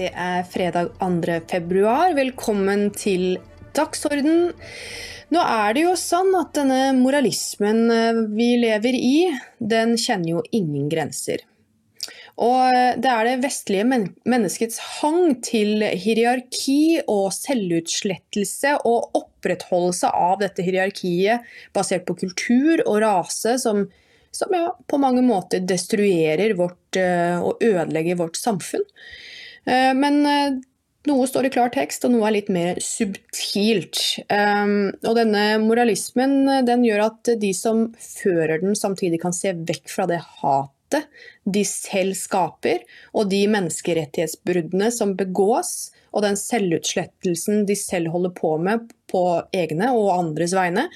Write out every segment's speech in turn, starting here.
Det er fredag 2. februar. Velkommen til Dagsorden. Nå er det jo sånn at denne moralismen eh, vi lever i, den kjenner jo ingen grenser. Og eh, det er det vestlige men menneskets hang til hierarki og selvutslettelse og opprettholdelse av dette hierarkiet basert på kultur og rase som, som ja, på mange måter destruerer vårt uh, og ødelegger vårt samfunn. Uh, men uh, noe står i klar tekst, og noe er litt mer subtilt. Um, og denne moralismen den gjør at de som fører den, samtidig kan se vekk fra det hatet de selv skaper, og de menneskerettighetsbruddene som begås, og den selvutslettelsen de selv holder på med på egne og andres vegne.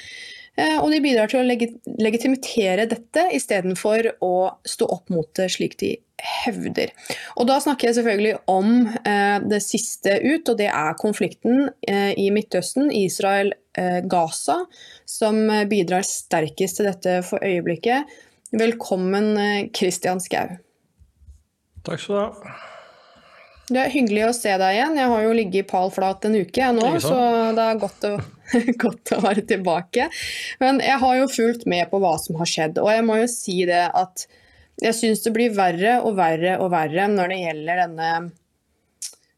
Og de bidrar til å legitimitere dette istedenfor å stå opp mot det slik de hevder. Og Da snakker jeg selvfølgelig om eh, det siste ut, og det er konflikten eh, i Midtøsten, Israel-Gaza, eh, som bidrar sterkest til dette for øyeblikket. Velkommen, Kristian Skau. Takk skal du ha. Det er hyggelig å se deg igjen. Jeg har jo ligget i pal flat en uke nå, så det er godt å, godt å, være tilbake. Men jeg har jo fulgt med på hva som har skjedd, og jeg må jo si det at jeg syns det blir verre og verre og verre når det gjelder denne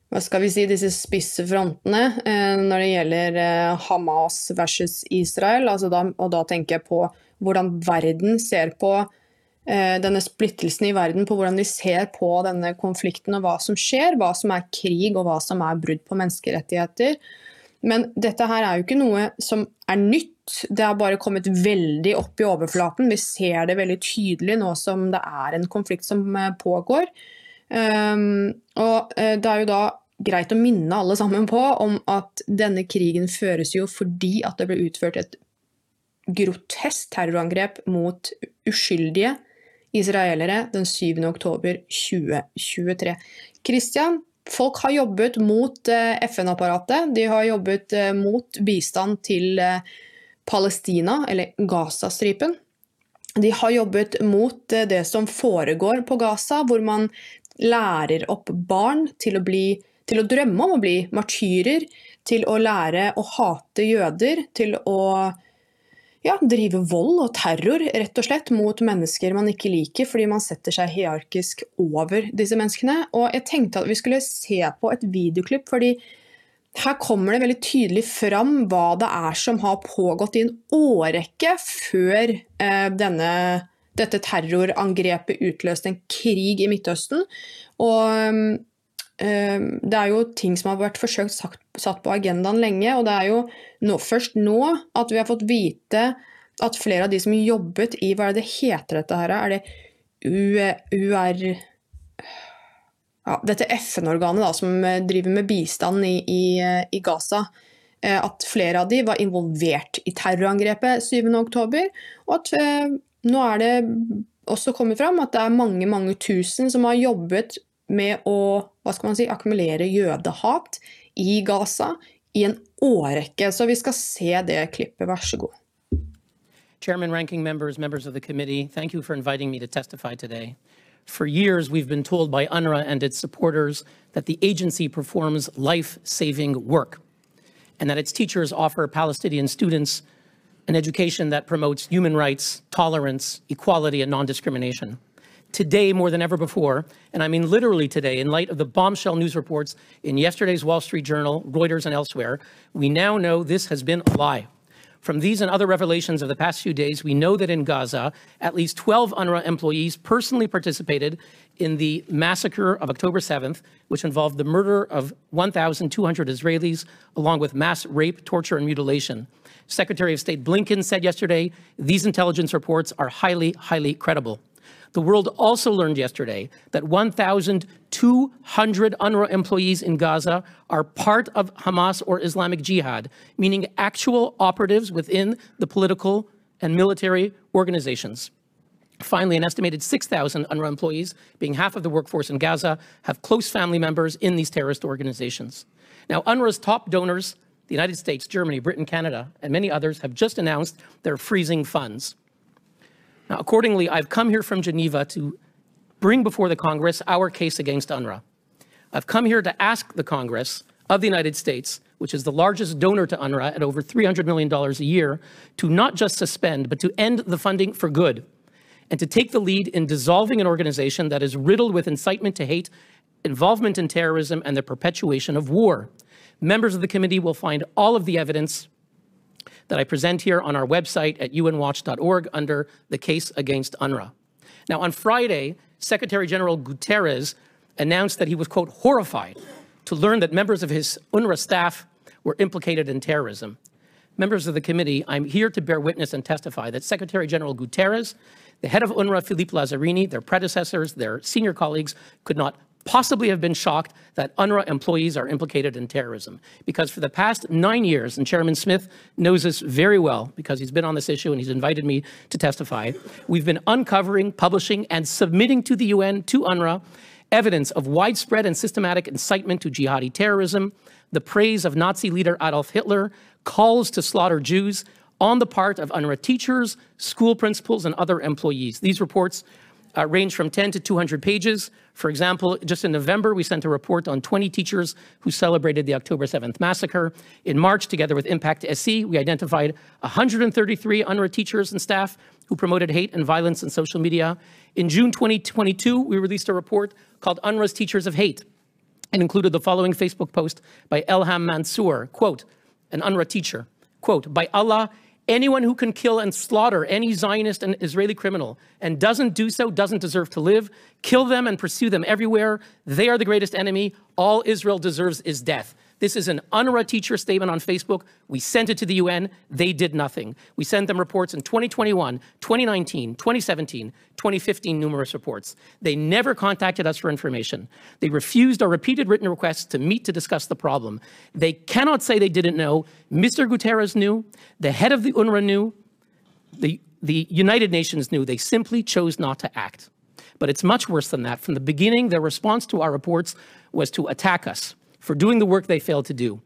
hva skal vi si, disse spisse frontene eh, når det gjelder eh, Hamas versus Israel. Altså da, og da tenker jeg på hvordan verden ser på eh, denne splittelsen i verden, på hvordan de ser på denne konflikten og hva som skjer, hva som er krig og hva som er brudd på menneskerettigheter. Men dette her er jo ikke noe som er nytt det har bare kommet veldig opp i overflaten. Vi ser det veldig tydelig nå som det er en konflikt som eh, pågår. Um, og eh, det er jo da greit å minne alle sammen på om at denne krigen føres jo fordi at det ble utført et grotesk terrorangrep mot uskyldige israelere den 7. oktober 2023. Christian, folk har jobbet mot eh, FN-apparatet. De har jobbet mot bistand til Palestina, eller Gazastripen. De har jobbet mot eh, det som foregår på Gaza, hvor man lærer opp barn til å, bli, til å drømme om å bli martyrer, til å lære å hate jøder, til å ja, drive vold og terror rett og slett mot mennesker man ikke liker, fordi man setter seg hierarkisk over disse menneskene. Og jeg tenkte at vi skulle se på et videoklipp, fordi her kommer det veldig tydelig fram hva det er som har pågått i en årrekke før eh, denne, dette terrorangrepet utløste en krig i Midtøsten. Og eh, det er jo ting som har vært forsøkt sagt, satt på agendaen lenge, og det er jo nå, først nå at vi har fått vite at flere av de som jobbet i Hva er det det heter dette her? Er det UR ja, dette FN-organet som eh, driver med bistand i, i, eh, i, Gaza, eh, at flere av de var involvert i terrorangrepet 7.10, og at nå er det også kommet fram at det er mange mange tusen som har jobbet med å hva skal man si, akkumulere jødehat i Gaza i en årrekke. Så vi skal se det klippet. Vær så god. Chairman, ranking members, members of the committee, thank you for inviting me to testify today. For years, we've been told by UNRWA and its supporters that the agency performs life-saving work and that its teachers offer Palestinian students an education that promotes human rights, tolerance, equality, and non-discrimination. Today, more than ever before, and I mean literally today, in light of the bombshell news reports in yesterday's Wall Street Journal, Reuters, and elsewhere, we now know this has been a lie. From these and other revelations of the past few days, we know that in Gaza, at least 12 UNRWA employees personally participated in the massacre of October 7th, which involved the murder of 1,200 Israelis, along with mass rape, torture, and mutilation. Secretary of State Blinken said yesterday these intelligence reports are highly, highly credible. The world also learned yesterday that 1,200 UNRWA employees in Gaza are part of Hamas or Islamic Jihad, meaning actual operatives within the political and military organizations. Finally, an estimated 6,000 UNRWA employees, being half of the workforce in Gaza, have close family members in these terrorist organizations. Now, UNRWA's top donors, the United States, Germany, Britain, Canada, and many others, have just announced they're freezing funds. Now, accordingly, I've come here from Geneva to bring before the Congress our case against UNRWA. I've come here to ask the Congress of the United States, which is the largest donor to UNRWA at over $300 million a year, to not just suspend, but to end the funding for good and to take the lead in dissolving an organization that is riddled with incitement to hate, involvement in terrorism, and the perpetuation of war. Members of the committee will find all of the evidence that I present here on our website at unwatch.org under the case against UNRWA. Now, on Friday, Secretary General Guterres announced that he was, quote, horrified to learn that members of his UNRWA staff were implicated in terrorism. Members of the committee, I'm here to bear witness and testify that Secretary General Guterres, the head of UNRWA, Philippe Lazzarini, their predecessors, their senior colleagues, could not possibly have been shocked that UNRWA employees are implicated in terrorism. Because for the past nine years, and Chairman Smith knows this very well because he's been on this issue and he's invited me to testify, we've been uncovering, publishing, and submitting to the UN, to UNRWA, evidence of widespread and systematic incitement to jihadi terrorism, the praise of Nazi leader Adolf Hitler, calls to slaughter Jews on the part of UNRWA teachers, school principals, and other employees. These reports uh, range from 10 to 200 pages. For example, just in November, we sent a report on 20 teachers who celebrated the October 7th massacre. In March, together with Impact SE, we identified 133 UNRWA teachers and staff who promoted hate and violence in social media. In June 2022, we released a report called UNRWA's Teachers of Hate and included the following Facebook post by Elham Mansour, quote, an UNRWA teacher, quote, by Allah, Anyone who can kill and slaughter any Zionist and Israeli criminal and doesn't do so doesn't deserve to live. Kill them and pursue them everywhere. They are the greatest enemy. All Israel deserves is death. This is an UNRWA teacher statement on Facebook. We sent it to the UN. They did nothing. We sent them reports in 2021, 2019, 2017, 2015, numerous reports. They never contacted us for information. They refused our repeated written requests to meet to discuss the problem. They cannot say they didn't know. Mr. Guterres knew. The head of the UNRWA knew. The, the United Nations knew. They simply chose not to act. But it's much worse than that. From the beginning, their response to our reports was to attack us for doing the work they failed to do.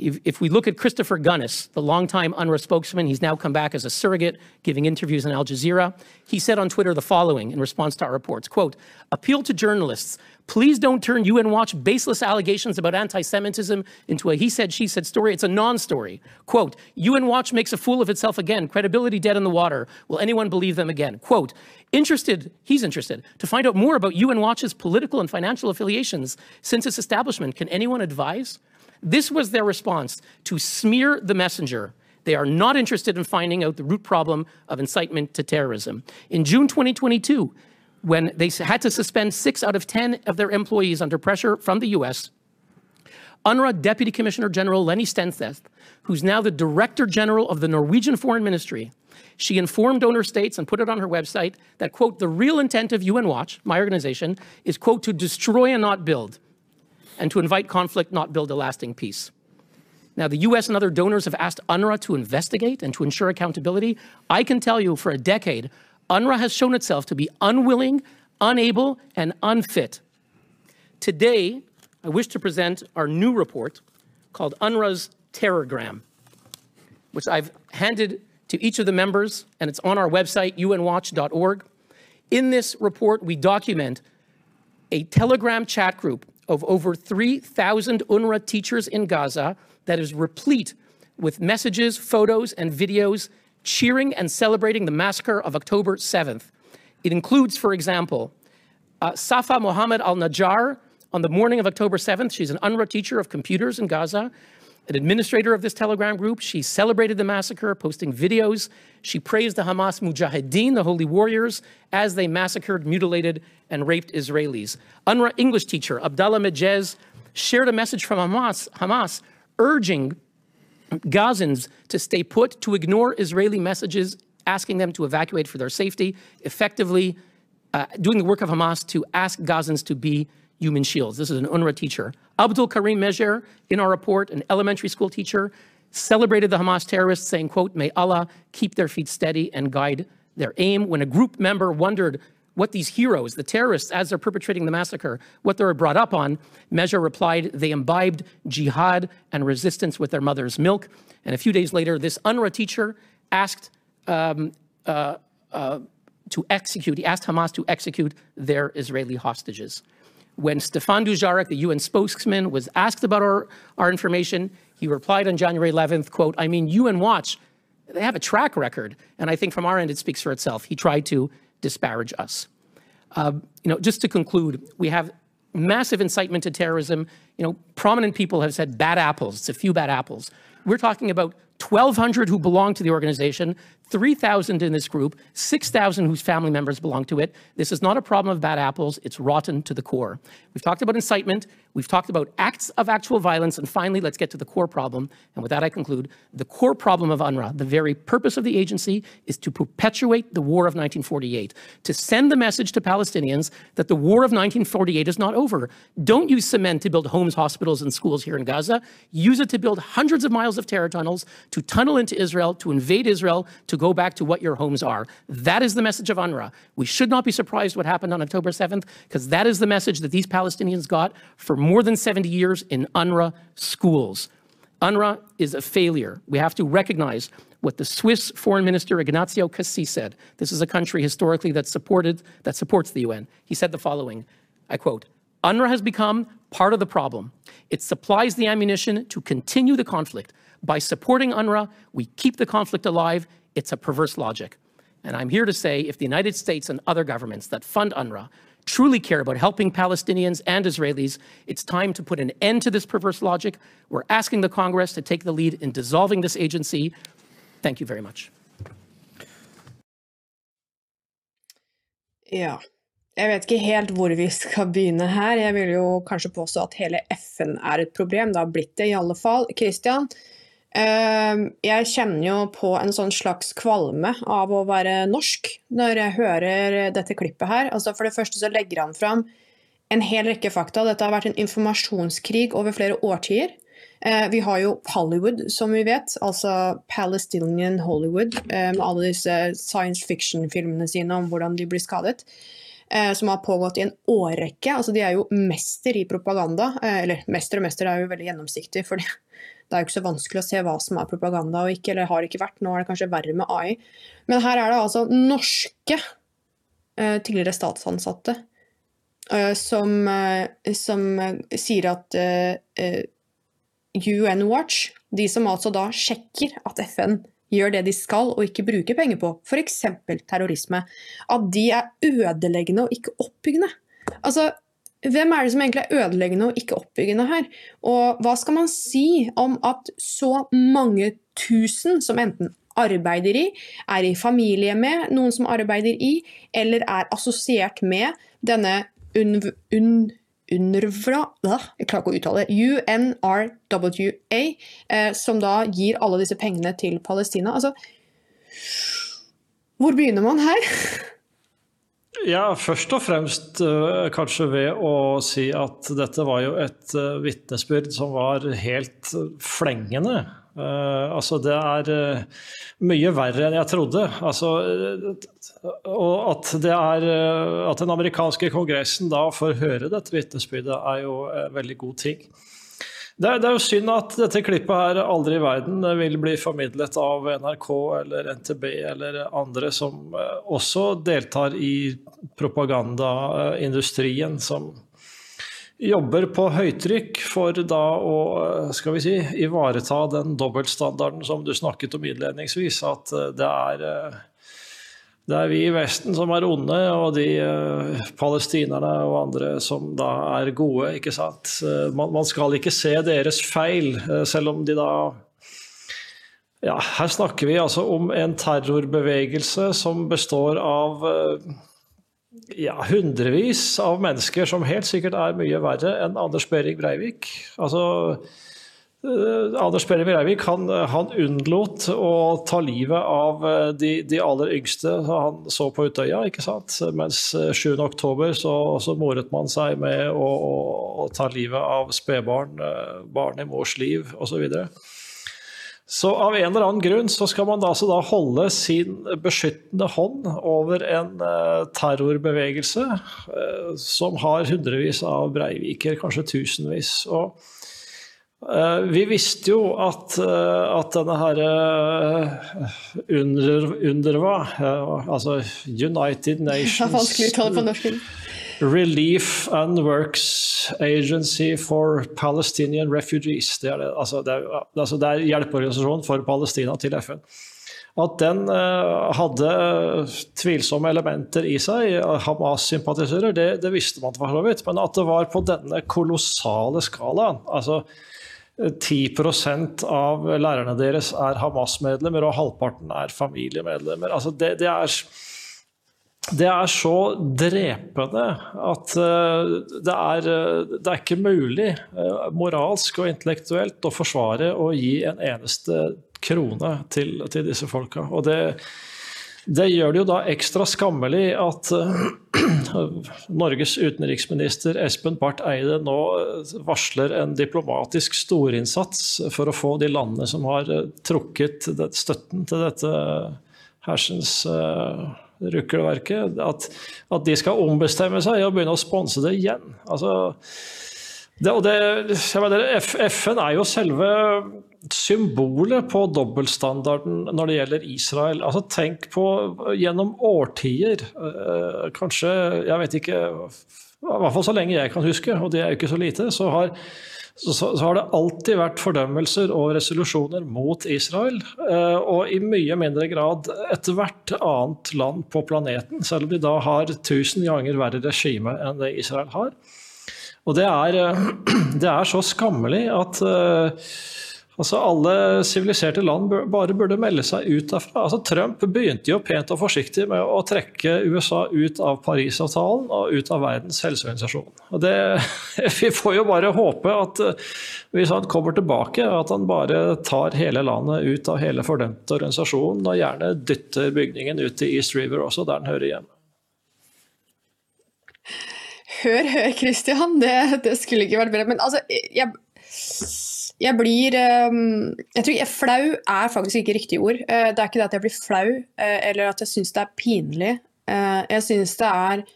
If, if, we look at Christopher Gunnis, the longtime UNRWA spokesman, he's now come back as a surrogate, giving interviews on Al Jazeera. He said on Twitter the following in response to our reports, quote, appeal to journalists, please don't turn UN Watch baseless allegations about anti-Semitism into a he said, she said story. It's a non-story. Quote, UN Watch makes a fool of itself again, credibility dead in the water. Will anyone believe them again? Quote, interested, he's interested, to find out more about UN Watch's political and financial affiliations since its establishment. Can anyone advise? This was their response to smear the messenger. They are not interested in finding out the root problem of incitement to terrorism. In June 2022, when they had to suspend six out of 10 of their employees under pressure from the US, UNRWA Deputy Commissioner General Lenny Stenseth, who's now the Director General of the Norwegian Foreign Ministry, she informed donor states and put it on her website that, quote, the real intent of UN Watch, my organization, is, quote, to destroy and not build, and to invite conflict, not build a lasting peace. Now, the US and other donors have asked UNRWA to investigate and to ensure accountability. I can tell you for a decade, UNRWA has shown itself to be unwilling, unable, and unfit. Today, I wish to present our new report called UNRWA's Terrorgram, which I've handed to each of the members, and it's on our website, unwatch.org. In this report, we document a Telegram chat group of over 3,000 UNRWA teachers in Gaza that is replete with messages, photos, and videos cheering and celebrating the massacre of October 7th. It includes, for example, uh, Safa Mohammed al Najjar on the morning of October 7th. She's an UNRWA teacher of computers in Gaza an administrator of this Telegram group. She celebrated the massacre, posting videos. She praised the Hamas Mujahideen, the holy warriors, as they massacred, mutilated, and raped Israelis. UNRWA English teacher Abdallah Majez shared a message from Hamas, Hamas urging Gazans to stay put, to ignore Israeli messages asking them to evacuate for their safety, effectively uh, doing the work of Hamas to ask Gazans to be human shields. This is an UNRWA teacher. Abdul Karim Mejer, in our report, an elementary school teacher, celebrated the Hamas terrorists, saying, quote, may Allah keep their feet steady and guide their aim. When a group member wondered what these heroes, the terrorists, as they're perpetrating the massacre, what they were brought up on, Mejer replied, they imbibed jihad and resistance with their mother's milk. And a few days later, this UNRWA teacher asked um, uh, uh, to execute, he asked Hamas to execute their Israeli hostages. When Stefan Dujarric, the UN spokesman, was asked about our, our information, he replied on January 11th, quote, I mean, UN Watch, they have a track record. And I think from our end, it speaks for itself. He tried to disparage us. Uh, you know, just to conclude, we have massive incitement to terrorism. You know, prominent people have said bad apples. It's a few bad apples. We're talking about 1,200 who belong to the organization, 3,000 in this group, 6,000 whose family members belong to it. This is not a problem of bad apples, it's rotten to the core. We've talked about incitement, we've talked about acts of actual violence, and finally, let's get to the core problem. And with that, I conclude the core problem of UNRWA, the very purpose of the agency, is to perpetuate the war of 1948, to send the message to Palestinians that the war of 1948 is not over. Don't use cement to build homes, hospitals, and schools here in Gaza. Use it to build hundreds of miles of terror tunnels, to tunnel into Israel, to invade Israel, to go back to what your homes are. That is the message of UNRWA. We should not be surprised what happened on October 7th, because that is the message that these Palestinians got for more than 70 years in UNRWA schools. UNRWA is a failure. We have to recognize what the Swiss foreign minister Ignazio Cassis said. This is a country historically that supported that supports the UN. He said the following, I quote, UNRWA has become part of the problem. It supplies the ammunition to continue the conflict. By supporting UNRWA, we keep the conflict alive it's a perverse logic. And I'm here to say if the United States and other governments that fund UNRWA truly care about helping Palestinians and Israelis, it's time to put an end to this perverse logic. We're asking the Congress to take the lead in dissolving this agency. Thank you very much. Ja. Jeg vet ikke helt hvor vi skal begynne her. Jeg vil jo kanskje påstå at hele FN er et problem. Det har blitt det i alle fall. Christian, jeg kjenner jo på en sånn slags kvalme av å være norsk når jeg hører dette klippet her. Altså for det første så legger han fram en hel rekke fakta. Dette har vært en informasjonskrig over flere årtier. Ehm, vi har jo Hollywood, som vi vet, altså Palestinian Hollywood, ehm, med alle disse science fiction-filmene sine om hvordan de blir skadet. Som har pågått i en årrekke. Altså, de er jo mester i propaganda. Eller mester og mester er jo veldig gjennomsiktig, for det er jo ikke så vanskelig å se hva som er propaganda og ikke, eller har ikke vært. Nå er det kanskje verre med AI. Men her er det altså norske eh, tidligere statsansatte eh, som, eh, som sier at UN Watch, de som altså da sjekker at FN gjør det de skal og ikke bruker penger på, f.eks. terrorisme, at de er ødeleggende og ikke oppbyggende. Altså, hvem er det som egentlig er ødeleggende og ikke oppbyggende her? Og hva skal man si om at så mange tusen som enten arbeider i, er i familie med noen som arbeider i, eller er assosiert med denne un, un, UNRWA, jeg klarer ikke å uttale UNRWA, eh, som da gir alle disse pengene til Palestina. Altså, hvor begynner man her? Ja, først og fremst uh, kanskje ved å si at dette var jo et uh, vitnesbyrd som var helt flengende. Uh, altså, det er mye verre enn jeg trodde. Altså, og at, det er, at den amerikanske kongressen da får høre dette vitnesbyrdet, er jo en veldig god ting. Det er, det er, jo synd at dette klippet her aldri i verden vil bli formidlet av NRK eller NTB eller andre som eh, også deltar i propagandaindustrien, som jobber på høytrykk for da å eh, skal vi si, ivareta den dobbeltstandarden som du snakket om innledningsvis, at eh, det er det er vi i Vesten som er onde, og de uh, palestinerne og andre som da er gode. ikke sant? Uh, man, man, skal ikke se deres feil, uh, selv om de da Ja, her snakker vi altså om en terrorbevegelse som består av ja, hundrevis av mennesker som helt sikkert er mye verre enn Anders Behring Breivik. Altså Anders Berre Breivik han, han, unnlot å ta livet av eh, de, de, aller yngste han så på Utøya. ikke sant? Mens 7.10 eh, så, så moret man seg med å, å, å ta livet av spedbarn, barn i mors liv osv. Så, videre. så av en eller annen grunn så skal man da, altså da holde sin beskyttende hånd over en terrorbevegelse som har hundrevis av Breiviker, kanskje tusenvis. og Eh, vi visste jo at, eh, at denne her eh, under, UNRWA, altså United Nations Relief and Works Agency for Palestinian Refugees. Det er, det, altså det er, altså det er hjelpeorganisasjonen for Palestina til FN. At den uh, hadde tvilsomme elementer i seg, Hamas-sympatisører, det, det, visste man for så vidt. Men at det var på denne kolossale skalaen altså 10% av lærerne deres er Hamas-medlemmer, og halvparten er familiemedlemmer. Altså det, det, er, det, er, så drepende at uh, det, er, det, er, ikke mulig uh, moralsk og intellektuelt å forsvare å gi en eneste krone til, til disse folka. Og det, det gjør det jo da ekstra skammelig at uh, Norges utenriksminister Espen Barth Eide nå eh, varsler en diplomatisk storinnsats for å få de landene som har uh, trukket støtten til dette hersens uh, rukkelverket, at, at, de skal ombestemme seg og begynne å sponse det igjen. Altså, det, og det, mener, FN er jo selve symbolet på dobbeltstandarden når det gjelder Israel. Altså Tenk på gjennom årtier, eh, kanskje Jeg vet ikke I hvert fall så lenge jeg kan huske, og det er jo ikke så lite, så har, så, så har det alltid vært fordømmelser og resolusjoner mot Israel. Eh, og i mye mindre grad ethvert annet land på planeten, selv om de da har tusen ganger verre regime enn det Israel har. Og det er, eh, det er så skammelig at uh, altså alle siviliserte land bare burde melde seg ut derfra. Altså Trump begynte jo pent og forsiktig med å trekke USA ut av Parisavtalen og ut av Verdens helseorganisasjon. Og det, vi får jo bare håpe at uh, hvis han kommer tilbake, at han bare tar hele landet ut av hele fordømte organisasjonen, og gjerne dytter bygningen ut til East River også, der den hører hjemme. Hør, hør, Christian. Det, det skulle ikke vært bedre. Men altså, jeg, jeg blir ehm, Jeg tror jeg, Flau er faktisk ikke riktig ord. Eh, det er ikke det at jeg blir flau, eh, eller at jeg syns det er pinlig. Eh, jeg syns det er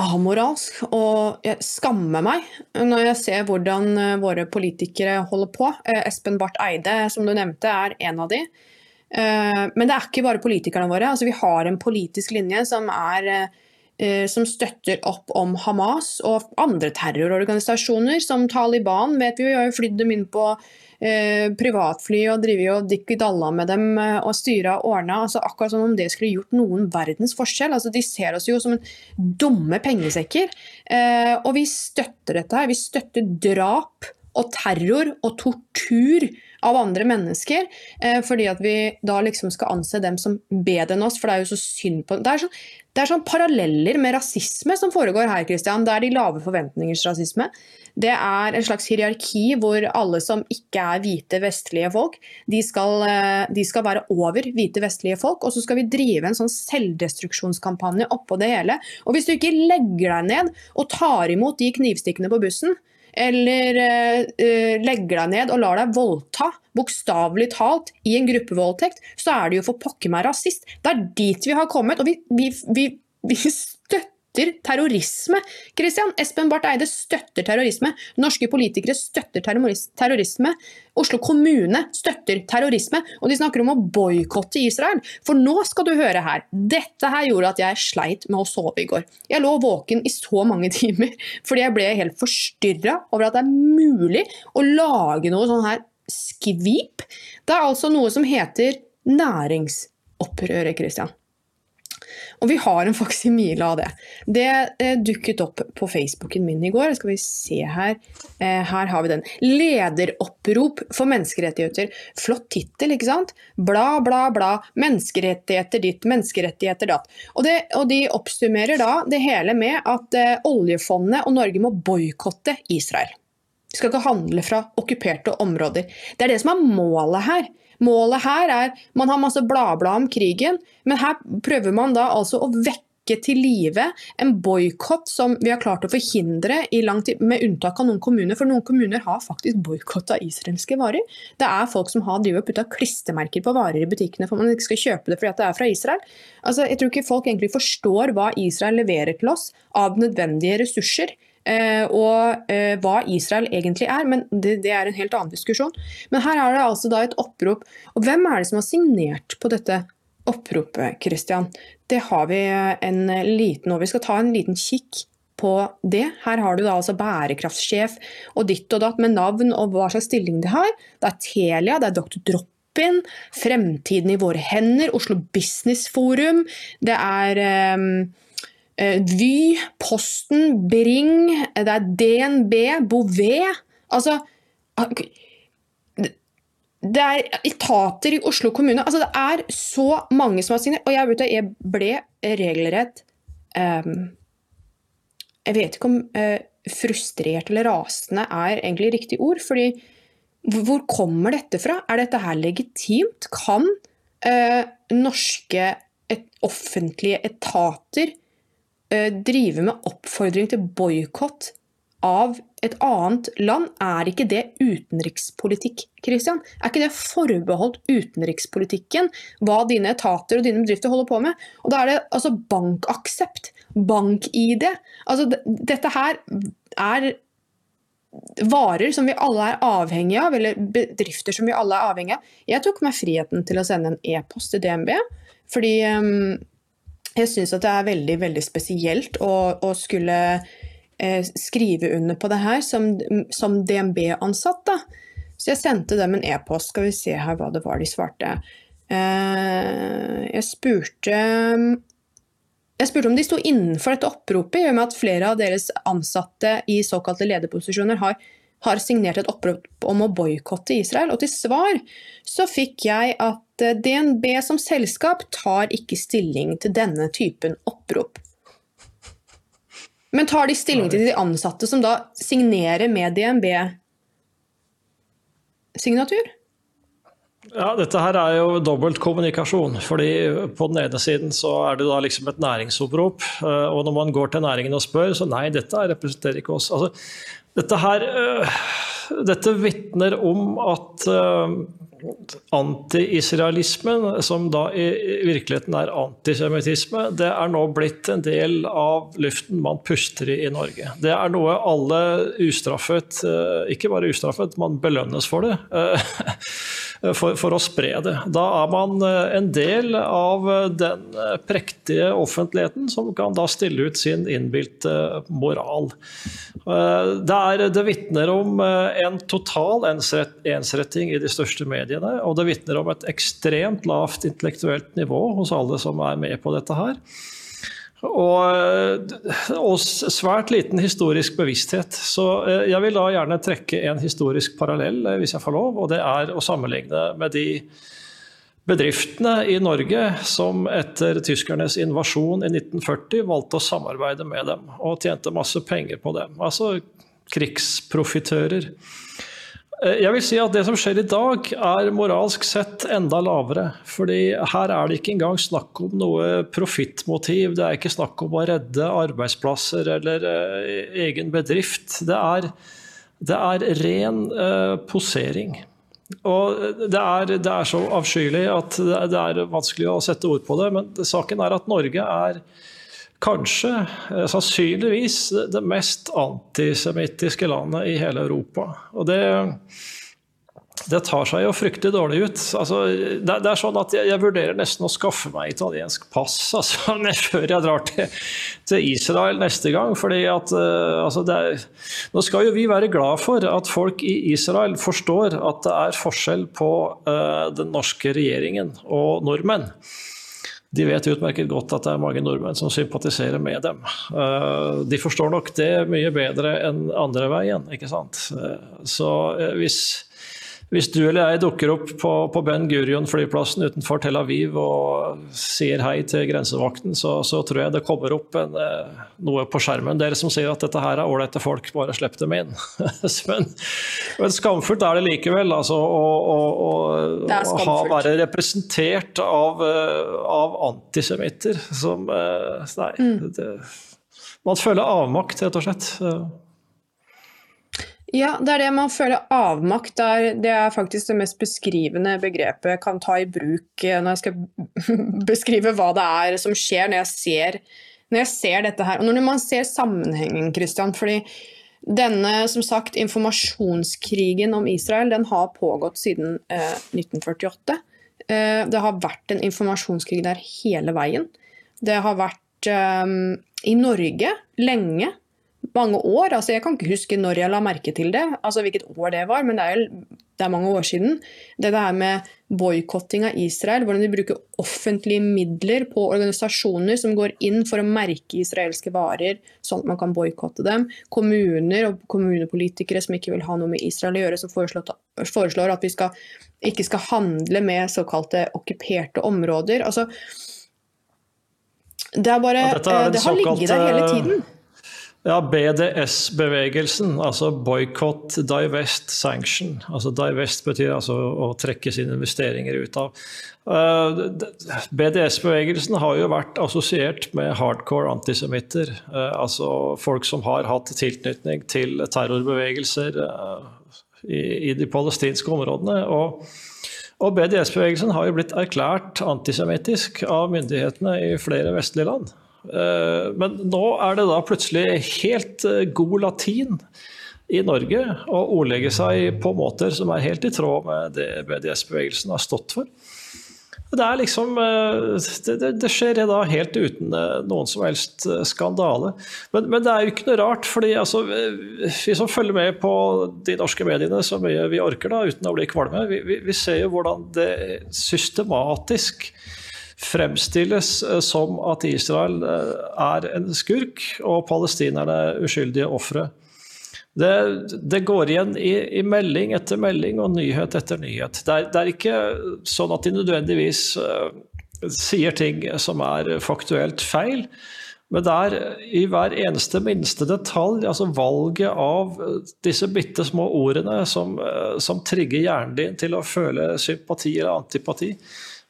amoralsk, og jeg skammer meg når jeg ser hvordan våre politikere holder på. Espen Barth Eide, som du nevnte, er en av de. Men det er ikke bare politikerne våre. Altså, vi har en politisk linje som er som støtter opp om Hamas og andre terrororganisasjoner, som Taliban. vet Vi vi har jo flydd dem inn på eh, privatfly og driver og dikki-dalla med dem eh, og styra og ordna. Altså, akkurat som om det skulle gjort noen verdens forskjell. Altså, de ser oss jo som en dumme pengesekker. Eh, og vi støtter dette her. Vi støtter drap og terror og tortur av andre mennesker. Eh, fordi at vi da liksom skal anse dem som bedre enn oss, for det er jo så synd på Det er, så, det sånn paralleller med rasisme som foregår her, Christian. Det er de lave forventningers rasisme. Det er en slags hierarki hvor alle som ikke er hvite vestlige folk, de skal, eh, de skal være over hvite vestlige folk. Og så skal vi drive en sånn selvdestruksjonskampanje oppå det hele. Og hvis du ikke legger deg ned og tar imot de knivstikkene på bussen, eller uh, legger deg ned og lar deg voldta, bokstavelig talt, i en gruppevoldtekt, så er det jo for pokker meg rasist. Det er dit vi har kommet. Og vi, vi, vi, vi støtter terrorisme. Christian, Espen Barth Eide støtter terrorisme. Norske politikere støtter terrorisme. Oslo kommune støtter terrorisme. Og de snakker om å boikotte Israel. For nå skal du høre her. Dette her gjorde at jeg sleit med å sove i går. Jeg lå våken i så mange timer fordi jeg ble helt forstyrra over at det er mulig å lage noe sånn her skvip. Det er altså noe som heter næringsopprøret, Christian. Og vi har en faksimile av det. Det eh, dukket opp på Facebooken min i går. Skal vi se her. Eh, her har vi den. 'Lederopprop for menneskerettigheter'. Flott tittel, ikke sant? Bla, bla, bla. Menneskerettigheter ditt, menneskerettigheter datt. Og, det, og de oppsummerer da det hele med at eh, oljefondet og Norge må boikotte Israel. De skal ikke handle fra okkuperte områder. Det er det som er målet her. Målet her er Man har masse bladblad om krigen, men her prøver man da altså å vekke til live en boikott som vi har klart å forhindre i lang tid, med unntak av noen kommuner. For noen kommuner har faktisk boikotta israelske varer. Det er folk som har drivet og putta klistremerker på varer i butikkene for man ikke skal kjøpe det fordi det er fra Israel. Altså, jeg tror ikke folk egentlig forstår hva Israel leverer til oss av nødvendige ressurser. Eh, og eh, hva Israel egentlig er, men det, det, er en helt annen diskusjon. Men her er det altså da et opprop. Og hvem er det som har signert på dette oppropet, Christian, det har vi en liten Og vi skal ta en liten kikk på det. Her har du da altså bærekraftsjef og ditt og datt med navn og hva slags stilling de har. Det er Telia, det er Dr. Drop-in, Fremtiden i våre hender, Oslo Business Forum, det er um, Vy, Posten, Bring, det er DNB, Bouvet. Altså det er etater i Oslo kommune. Altså, det er så mange som har signert. Og jeg, jeg ble regelrett um, Jeg vet ikke om uh, frustrert eller rasende er egentlig riktig ord. fordi hvor kommer dette fra? Er dette her legitimt? Kan uh, norske et, offentlige etater drive med oppfordring til boikott av et annet land, er ikke det utenrikspolitikk, Christian? Er ikke det forbeholdt utenrikspolitikken, hva dine etater og dine bedrifter holder på med? Og Da er det altså bankaksept, bank-ID. Altså, dette her er varer som vi alle er avhengige av, eller bedrifter som vi alle er avhengige av. Jeg tok meg friheten til å sende en e-post til DNB, fordi um, jeg syns det er veldig, veldig spesielt å, å skulle Eh, skrive under på det her som, som DNB-ansatt. Så jeg sendte dem en e-post. Skal vi se her hva det var de svarte. Eh, jeg spurte jeg spurte om de sto innenfor dette oppropet, i og med at flere av deres ansatte i såkalte lederposisjoner har, har signert et opprop om å boikotte Israel. Og til svar så fikk jeg at eh, DNB som selskap tar ikke stilling til denne typen opprop. Men tar de stilling til de ansatte som da signerer med DNB-signatur? Ja, Dette her er jo dobbeltkommunikasjon. fordi På den ene siden så er det da liksom et næringsopprop. Eh, og når man går til næringen og spør, så nei, dette representerer ikke oss. Altså, dette her, eh, dette vitner om at eh, anti-israelismen, som da i virkeligheten er antisemittisme, det er nå blitt en del av luften man puster i i Norge. Det er noe alle ustraffet, eh, ikke bare ustraffet, man belønnes for det. Eh, for, for, å spre det. Da er man en del av den prektige offentligheten som kan da stille ut sin innbilte moral. Det, er, det vitner om en total ensretting i de største mediene. Og det vitner om et ekstremt lavt intellektuelt nivå hos alle som er med på dette her. Og, og, svært liten historisk bevissthet. Så eh, jeg vil da gjerne trekke en historisk parallell, eh, hvis jeg får lov. Og det er å sammenligne med de bedriftene i Norge som etter tyskernes invasjon i 1940 valgte å samarbeide med dem og tjente masse penger på dem. Altså krigsprofitører. Eh, jeg vil si at Det som skjer i dag, er moralsk sett enda lavere. fordi Her er det ikke engang snakk om noe profittmotiv. Det er ikke snakk om å redde arbeidsplasser eller uh, egen bedrift. Det er, det er ren uh, posering. Og det er, det er, så avskyelig at det er vanskelig å sette ord på det. Men saken er at Norge er kanskje, eh, sannsynligvis, det mest antisemittiske landet i hele Europa. Og det, det tar seg jo fryktelig dårlig ut. Altså, det, det, er sånn at jeg, jeg, vurderer nesten å skaffe meg italiensk pass altså, før jeg drar til, til, Israel neste gang. fordi at uh, altså, er, Nå skal jo vi være glad for at folk i Israel forstår at det er forskjell på uh, den norske regjeringen og nordmenn de vet utmerket godt at det er mange nordmenn som sympatiserer med dem. Eh, de forstår nok det mye bedre enn andre veien, ikke sant. Eh, så eh, hvis hvis du eller jeg dukker opp på, på Ben Gurion-flyplassen utenfor Tel Aviv og sier hei til grensevakten, så, så tror jeg det kommer opp en, eh, noe på skjermen. Dere som sier at dette her er ålreite folk, bare slipp dem inn. men, men, skamfullt er det likevel altså, å, å, å, å ha, være representert av, eh, av antisemitter som eh, Nei. Mm. Det, man føler avmakt, rett og slett. Ja, det er det man føler avmakt. Der, det er faktisk det mest beskrivende begrepet jeg kan ta i bruk eh, når jeg skal beskrive hva det er som skjer når jeg ser, når jeg ser dette her. Og når man ser sammenhengen, Christian, fordi denne som sagt, informasjonskrigen om Israel den har pågått siden eh, 1948. Eh, det har vært en informasjonskrig der hele veien. Det har vært eh, i Norge lenge. Mange år. altså Jeg kan ikke huske når jeg la merke til det, altså hvilket år det var, men det er, det er mange år siden. Det der med boikotting av Israel, hvordan de bruker offentlige midler på organisasjoner som går inn for å merke israelske varer, sånn at man kan boikotte dem. Kommuner og kommunepolitikere som ikke vil ha noe med Israel å gjøre, som foreslår, at vi skal, ikke skal handle med såkalte okkuperte områder. altså det, er bare, ja, er det har ligget der hele tiden. Ja, BDS-bevegelsen, altså Boycott, Divest, Sanction. Altså Divest betyr altså å trekke sine investeringer ut av. Eh, BDS-bevegelsen har jo vært assosiert med hardcore antisemitter. Uh, altså folk som har hatt tilknytning til terrorbevegelser i, i, de palestinske områdene. og og BDS-bevegelsen har jo blitt erklært antisemittisk av myndighetene i flere vestlige land. Eh, men nå er det da plutselig helt eh, god latin i Norge å ordlegge seg på måter som er helt i tråd med det BDS-bevegelsen har stått for. Det, er liksom, det, det, det, skjer da helt uten noen som helst skandale. Men, men det er jo ikke noe rart, fordi altså, vi som følger med på de norske mediene så mye vi orker da, uten å bli kvalme, vi, vi, vi ser jo hvordan det systematisk fremstilles eh, som at Israel eh, er en skurk og palestinerne uskyldige ofre. Det, det, går igjen i, i, melding etter melding og nyhet etter nyhet. Det er, det er ikke sånn at de nødvendigvis uh, sier ting som er faktuelt feil. Men det er i hver eneste minste detalj, altså valget av disse bitte små ordene som, som trigger hjernen din til å føle sympati eller antipati.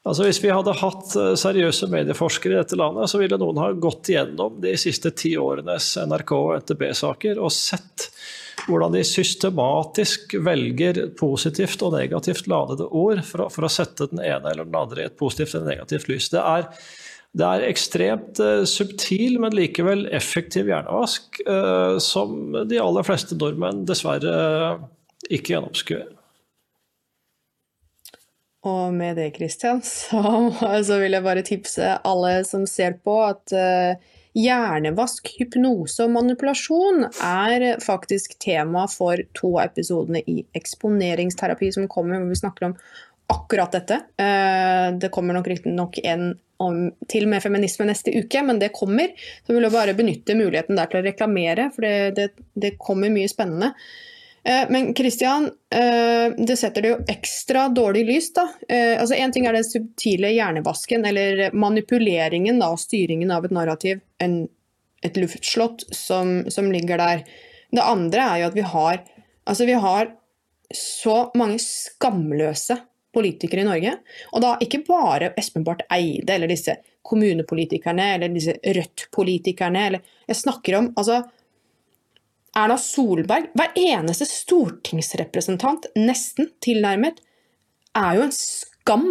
Altså Hvis vi hadde hatt eh, seriøse medieforskere i dette landet, så ville noen ha gått gjennom de siste ti årenes NRK- og NTB-saker og sett hvordan de systematisk velger positivt og negativt ladede ord for å, for å sette den ene eller den andre i et positivt eller negativt lys. Det er, det er ekstremt uh, subtil, men likevel effektiv hjernevask uh, som de aller fleste nordmenn dessverre ikke gjennomskuer. Og med det, Kristian, så, så, vil jeg bare tipse alle som ser på, at uh, hjernevask, hypnose og manipulasjon er faktisk tema for to av episodene i eksponeringsterapi som kommer, hvor vi snakker om akkurat dette. Uh, det kommer nok riktignok en om, til med feminisme neste uke, men det kommer. Så vil jeg bare benytte muligheten der til å reklamere, for det, det, det kommer mye spennende. Eh, men Christian, eh, det setter det jo ekstra dårlig lys. da. Eh, altså Én ting er den subtile hjernevasken, eller manipuleringen da, og styringen av et narrativ, en, et luftslott som, som, ligger der. Det andre er jo at vi har, altså vi har så mange skamløse politikere i Norge. Og da ikke bare Espen Barth Eide eller disse kommunepolitikerne eller disse Rødt-politikerne. Jeg snakker om altså, Erna Solberg, hver eneste stortingsrepresentant, nesten tilnærmet, er jo en skam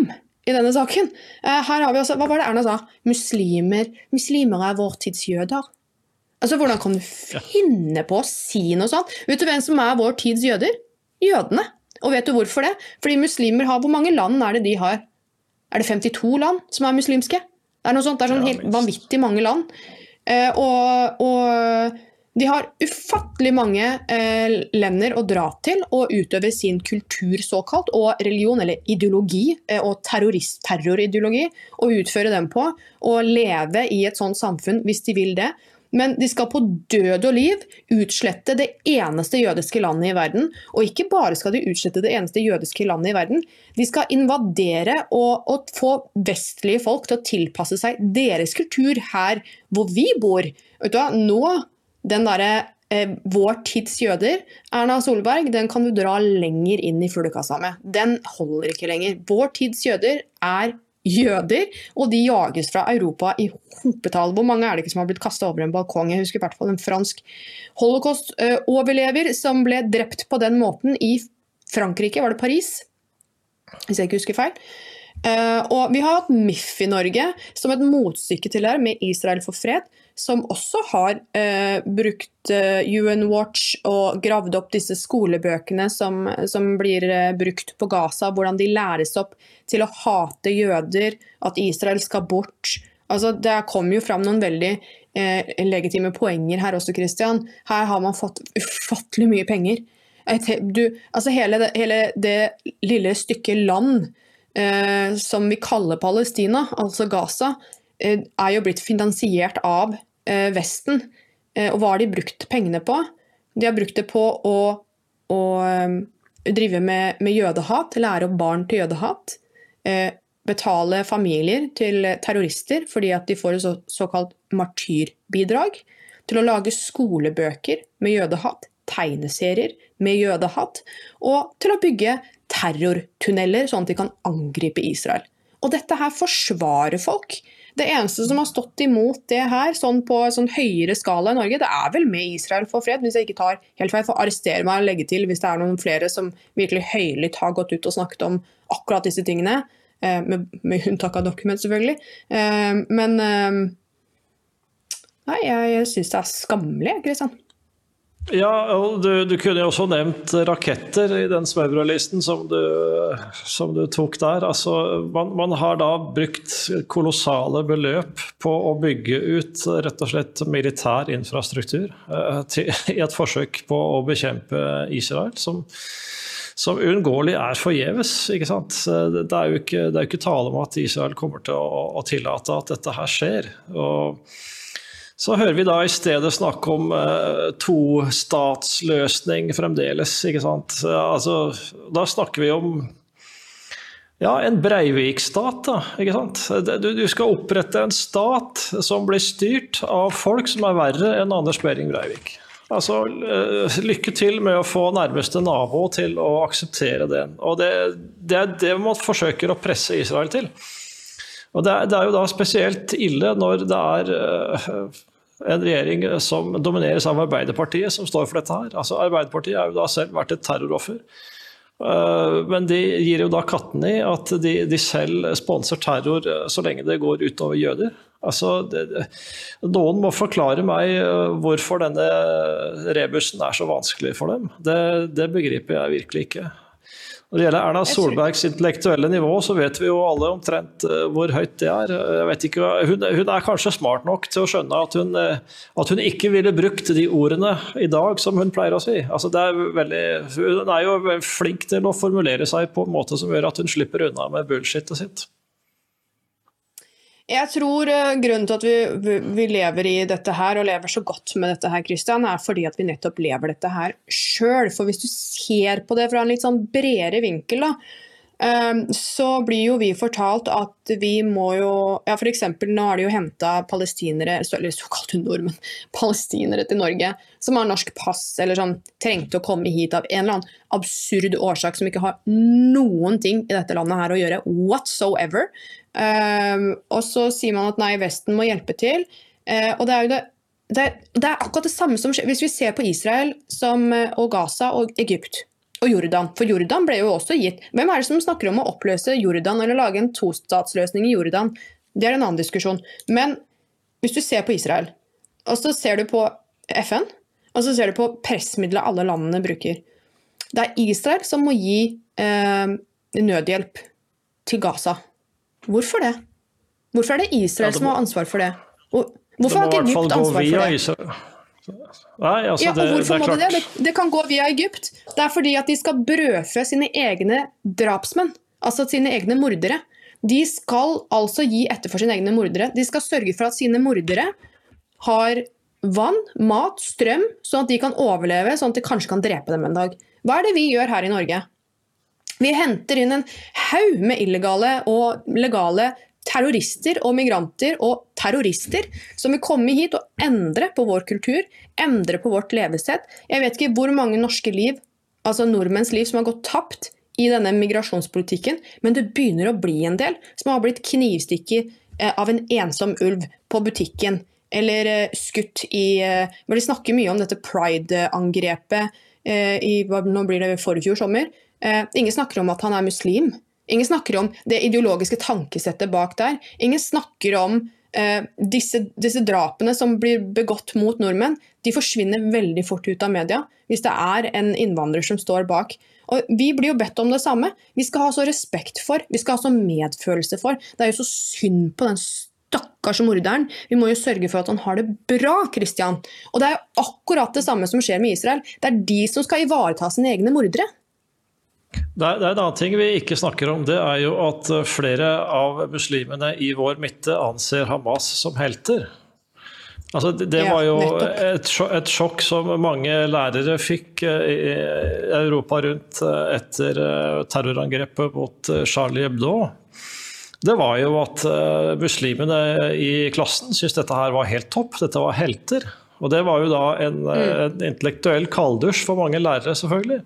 i denne saken. Eh, her har vi altså, Hva var det Erna sa? Muslimer, muslimer er vår tids jøder. Altså, Hvordan kan du finne på å si noe sånt? Vet du hvem som er vår tids jøder? Jødene. Og vet du hvorfor det? Fordi muslimer har Hvor mange land er det de har? Er det 52 land som er muslimske? Det er noe sånt, det er sånn helt vanvittig mange land. Eh, og, og de har ufattelig mange eh, lender å dra til og utøve sin kultur såkalt, og religion, eller ideologi, eh, og terrorideologi, og utføre dem på. Og leve i et sånt samfunn hvis de vil det. Men de skal på død og liv utslette det eneste jødiske landet i verden. Og ikke bare skal de utslette det eneste jødiske landet i verden, de skal invadere og, og få vestlige folk til å tilpasse seg deres kultur her hvor vi bor. Vet du hva? Nå den derre eh, vår tids jøder, Erna Solberg, den kan du dra lenger inn i fuglekassa med. Den holder ikke lenger. Vår tids jøder er jøder, og de jages fra Europa i hopetall. Hvor mange er det ikke som har blitt kasta over en balkong? Jeg husker i hvert fall en fransk holocaust-overlever som ble drept på den måten i Frankrike, var det Paris? Hvis jeg ikke husker feil. Uh, og vi har hatt MIF i Norge som et motstykke til det med Israel for fred, som også har eh, brukt eh, UN Watch og gravd opp disse skolebøkene som, som blir eh, brukt på Gaza, hvordan de læres opp til å hate jøder, at Israel skal bort. Altså, det kommer jo fram noen veldig eh, legitime poenger her også, Christian. Her har man fått ufattelig mye penger. Du, altså hele, det, hele det lille stykket land eh, som vi kaller Palestina, altså Gaza, eh, er jo blitt finansiert av Vesten. Eh, og hva har de brukt pengene på? De har brukt det på å, å eh, drive med, med, jødehat, lære opp barn til jødehat. Eh, betale familier til terrorister fordi at de får et så, såkalt martyrbidrag. Til å lage skolebøker med jødehat, tegneserier med jødehat, og til å bygge terrortunneler, sånn at de kan angripe Israel. Og dette her forsvarer folk. Det eneste som har stått imot det her, sånn på en sånn høyere skala i Norge, det er vel med Israel for fred, hvis jeg ikke tar helt feil. For arrestere meg og legge til hvis det er noen flere som virkelig høylytt har gått ut og snakket om akkurat disse tingene. Eh, med, med unntak av dokument, selvfølgelig. Eh, men eh, Nei, jeg syns det er skammelig, Kristian. Ja, og du, du, kunne jo også nevnt raketter i den smørbrødlisten som, som, du tok der. Altså, man, man, har da brukt kolossale beløp på å bygge ut rett og slett militær infrastruktur eh, til, i et forsøk på å bekjempe Israel, som, som uunngåelig er forgjeves. Det, er jo ikke, det er jo ikke tale om at Israel kommer til å, å tillate at dette her skjer. og så hører vi da i stedet snakke om eh, tostatsløsning fremdeles. ikke sant? Altså, da snakker vi om ja, en Breivik-stat. da, ikke sant? Du, du, skal opprette en stat som blir styrt av folk som er verre enn Anders Behring Breivik. Altså, uh, Lykke til med å få nærmeste nabo til å akseptere det. Og det, det er det man forsøker å presse Israel til. Og det er, det er, jo da spesielt ille når det er uh, en regjering som domineres av Arbeiderpartiet, som står for dette her. Altså, Arbeiderpartiet har jo da selv vært et terroroffer. Eh, men de gir jo da katten i at de, de selv sponser terror eh, så lenge det går utover jøder. Altså, det, noen må forklare meg eh, hvorfor denne rebusen er så vanskelig for dem. Det, det begriper jeg virkelig ikke. Når det gjelder Erna Solbergs intellektuelle nivå, så vet vi jo alle omtrent eh, hvor høyt det er. Ikke, hun, hun, er kanskje smart nok til å skjønne at hun, eh, at hun, ikke ville brukt de ordene i dag som hun pleier å si. Altså veldig, hun er jo flink til å formulere seg på en måte som gjør at hun slipper unna med bullshitet sitt. Jeg tror uh, grunnen til at vi, vi, lever i dette her, og lever så godt med dette her, Christian, er fordi at vi nettopp lever dette her sjøl. For hvis du ser på det fra en litt sånn bredere vinkel, da, så blir jo vi fortalt at vi må jo Ja, f.eks. nå har de jo henta palestinere, eller såkalte nordmenn, palestinere til Norge, som har norsk pass, eller sånn trengte å komme hit av en eller annen absurd årsak som ikke har noen ting i dette landet her å gjøre whatsoever. Um, og så sier man at nei, Vesten må hjelpe til. Uh, og det er jo det, det, det, er akkurat det samme som skjer hvis vi ser på Israel som, eh, og Gaza og Egypt og Jordan. For Jordan ble jo også gitt Hvem er det som snakker om å oppløse Jordan eller lage en tostatsløsning i Jordan? Det er en annen diskusjon. Men hvis du ser på Israel, og så ser du på FN, og så ser du på pressmiddelet alle landene bruker Det er Israel som må gi eh, nødhjelp til Gaza. Hvorfor det? Hvorfor er det Israel ja, det må, som har ansvar for det? Hvorfor har ikke Egypt ansvar for det? Nei, altså ja, og hvorfor det, det må det det? det? kan gå via Egypt. Det er fordi at de skal brødfø sine egne drapsmenn. Altså sine egne mordere. De skal altså gi etter for sine egne mordere. De skal sørge for at sine mordere har vann, mat, strøm, sånn at de kan overleve, sånn at de kanskje kan drepe dem en dag. Hva er det vi gjør her i Norge? Vi henter inn en haug med illegale og legale terrorister og migranter og terrorister som vil komme hit og endre på vår kultur, endre på vårt levesett. Jeg vet ikke hvor mange norske liv, altså nordmenns liv, som har gått tapt i denne migrasjonspolitikken, men det begynner å bli en del som har blitt knivstikket eh, av en ensom ulv på butikken. Eller eh, skutt i Men De snakker mye om dette pride-angrepet i nå blir det forfjor sommer. Eh, ingen snakker om at han er muslim. Ingen snakker om det ideologiske tankesettet bak der. Ingen snakker om Eh, disse, disse, drapene som blir begått mot nordmenn, de forsvinner veldig fort ut av media hvis det er en innvandrer som står bak. Og Vi blir jo bedt om det samme. Vi skal ha så respekt for, vi skal ha så medfølelse for. Det er jo så synd på den stakkars morderen. Vi må jo sørge for at han har det bra, Christian. Og det er jo akkurat det samme som skjer med Israel. Det er de som skal ivareta sine egne mordere. Det er, det er, en annen ting vi ikke snakker om. Det er jo at eh, flere av muslimene i vår midte anser Hamas som helter. Altså, det, det var jo et, et, sjokk som mange lærere fikk eh, i Europa rundt eh, etter terrorangrepet mot Charlie Hebdo. Det var jo at muslimene i klassen syntes dette her var helt topp, dette var helter. Og det var jo da en, mm. en intellektuell kalddusj for mange lærere, selvfølgelig.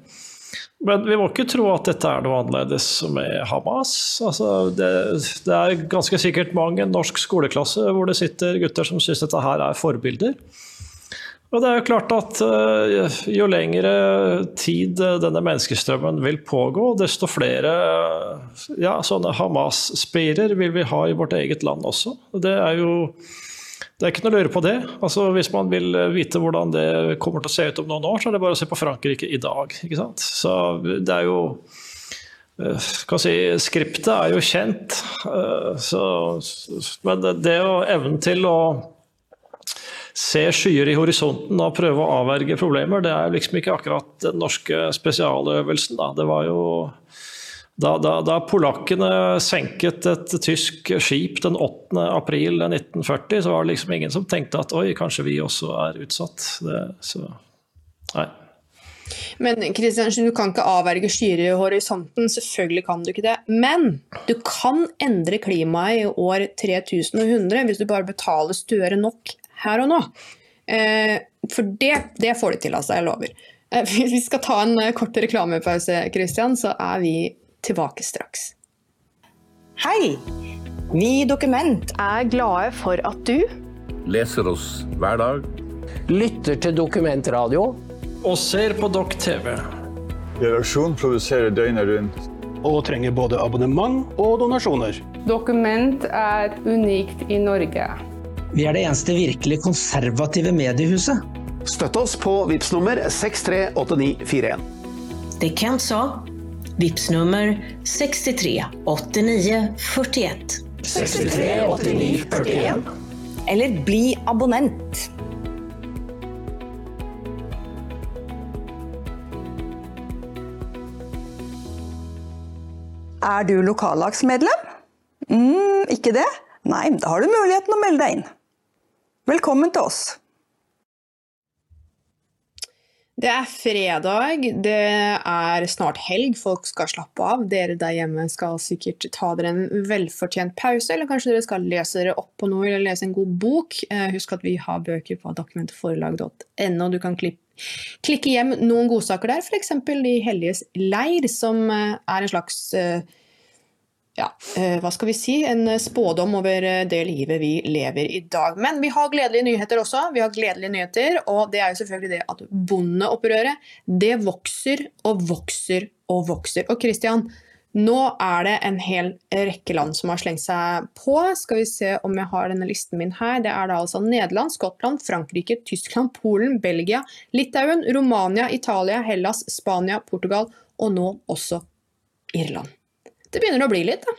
Men vi må ikke tro at dette er noe annerledes med Hamas. Altså, det, det, er ganske sikkert mange norsk skoleklasse hvor det sitter gutter som syns dette her er forbilder. Og det er jo klart at uh, Jo lengre tid denne menneskestrømmen vil pågå, desto flere ja, sånne Hamas-spirer vil vi ha i vårt eget land også. Det er jo det er ikke noe å lure på det. Altså, hvis man vil vite hvordan det kommer til å se ut om noen år, så er det bare å se på Frankrike i dag. Ikke sant? Så det er jo eh, kan si, Skriptet er jo kjent, eh, så, men det å evnen til å se skyer i horisonten og prøve å avverge problemer, det er liksom ikke akkurat den norske spesialøvelsen. Da. Det var jo da, da, da, polakkene senket et tysk skip den 8. april 1940, så var det liksom ingen som tenkte at oi, kanskje vi også er utsatt. Det, så, nei. Men Kristiansen, du kan ikke avverge skyer i horisonten, selvfølgelig kan du ikke det. Men du kan endre klimaet i år 3100 hvis du bare betaler Støre nok her og nå. Eh, for det, det, får de til, altså. Jeg lover. Eh, hvis vi skal ta en kort reklamepause, Kristian, så er vi tilbake straks. Hei! Vi i Dokument er glade for at du Leser oss hver dag. Lytter til dokumentradio. Og ser på Dokk TV. Redaksjonen produserer døgnet rundt. Og trenger både abonnement og donasjoner. Dokument er unikt i Norge. Vi er det eneste virkelig konservative mediehuset. Støtt oss på VIPS nummer 638941. Det Kent sa Vips nummer 63 89 41. 63 89 41. Eller bli abonnent. Er du lokallagsmedlem? Mm, ikke det? Nei, da har du muligheten å melde deg inn. Velkommen til oss. Det er fredag, det er snart helg, folk skal slappe av. Dere der hjemme skal sikkert ta dere en velfortjent pause, eller kanskje dere skal lese dere opp på noe eller lese en god bok. Eh, husk at vi har bøker på dokumentforlag.no. Du kan klikke hjem noen godsaker der, f.eks. De helliges leir, som eh, er en slags eh, ja, eh, hva skal vi si, en spådom over eh, det livet vi lever i dag. Men vi har gledelige nyheter også. Vi har gledelige nyheter, og det er jo selvfølgelig det at bondeopprøret det vokser og vokser og vokser. Og Christian, nå er det en hel rekke land som har slengt seg på. Skal vi se om jeg har denne listen min her. Det er da altså Nederland, Skottland, Frankrike, Tyskland, Polen, Belgia, Litauen, Romania, Italia, Hellas, Spania, Portugal og nå også Irland det begynner å bli litt, da.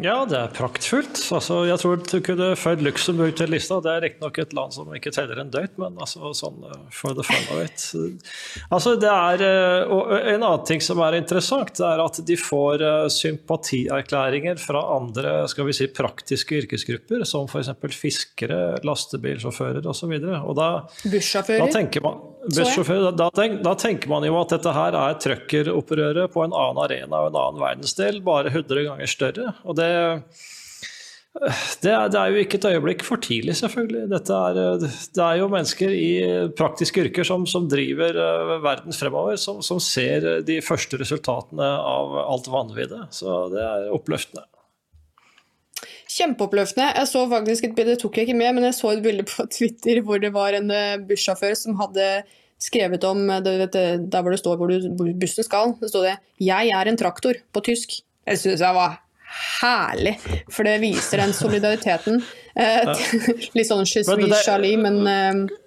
Ja, det er praktfullt. Altså, jeg tror du kunne føyd Luxembourg til lista. Det er riktignok et land som ikke teller en døyt, men altså, sånn eh, for the fun of it. Altså, det er, eh, og en annen ting som er interessant, det er at de får eh, sympatierklæringer fra andre skal vi si, praktiske yrkesgrupper, som f.eks. fiskere, lastebilsjåfører osv. Bussjåfører. Da tenker man da, tenk, da, tenker man jo at dette her er trøkkeropprøret på en annen arena og en annen verdensdel, bare 100 ganger større. Og det, det, er, det er, jo ikke et øyeblikk for tidlig, selvfølgelig. Er, det er jo mennesker i praktiske yrker som, som driver eh, verden fremover, som, som, ser de første resultatene av alt vanviddet. Så det er oppløftende. Kjempeoppløftende. Jeg så faktisk et bilde, det tok jeg ikke med, men jeg så et bilde på Twitter hvor det var en eh, bussjåfør som hadde skrevet om eh, det, vet, der hvor det står hvor, bussen skal. Det stod det 'Jeg er en traktor' på tysk. Jeg syns jeg var herlig, for det viser den solidariteten. Eh, litt sånn je suis Charlie, men eh,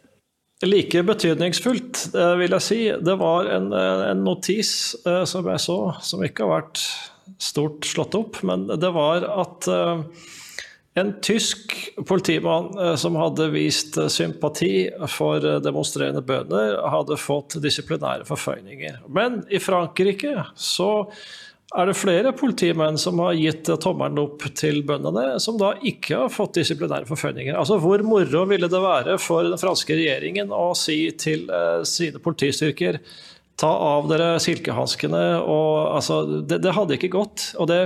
Like betydningsfullt, eh, vil jeg si. Det var en, en notis som jeg så, som ikke har vært stort slått opp, men det var at en tysk politimann som hadde vist sympati for demonstrerende bønder, hadde fått disiplinære forføyninger. Men i Frankrike så er det flere politimenn som har gitt tommelen opp til bøndene, som da ikke har fått disiplinære forføyninger. Altså, Hvor moro ville det være for den franske regjeringen å si til eh, sine politistyrker ta av dere silkehanskene og altså, det, det, hadde ikke gått. og det,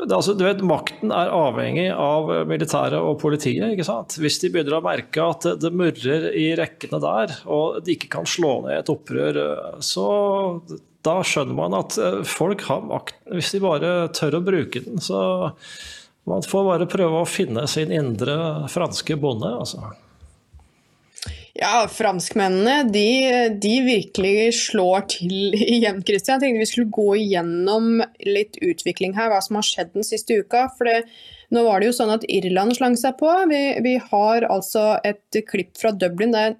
det altså, du vet, Makten er avhengig av militæret og politiet. ikke sant? Hvis de begynner å merke at det, murrer i rekkene der, og de ikke kan slå ned et opprør, så da skjønner man at eh, folk har makt hvis de bare tør å bruke den. Så man får bare prøve å finne sin indre franske bonde, altså. Ja, franskmennene de, de, virkelig slår til igjen, Christian. Jeg tenkte vi skulle gå igjennom litt utvikling her, hva som har skjedd den siste uka. For det, nå var det jo sånn at Irland slang seg på. Vi, vi har altså et klipp fra Dublin. Det er,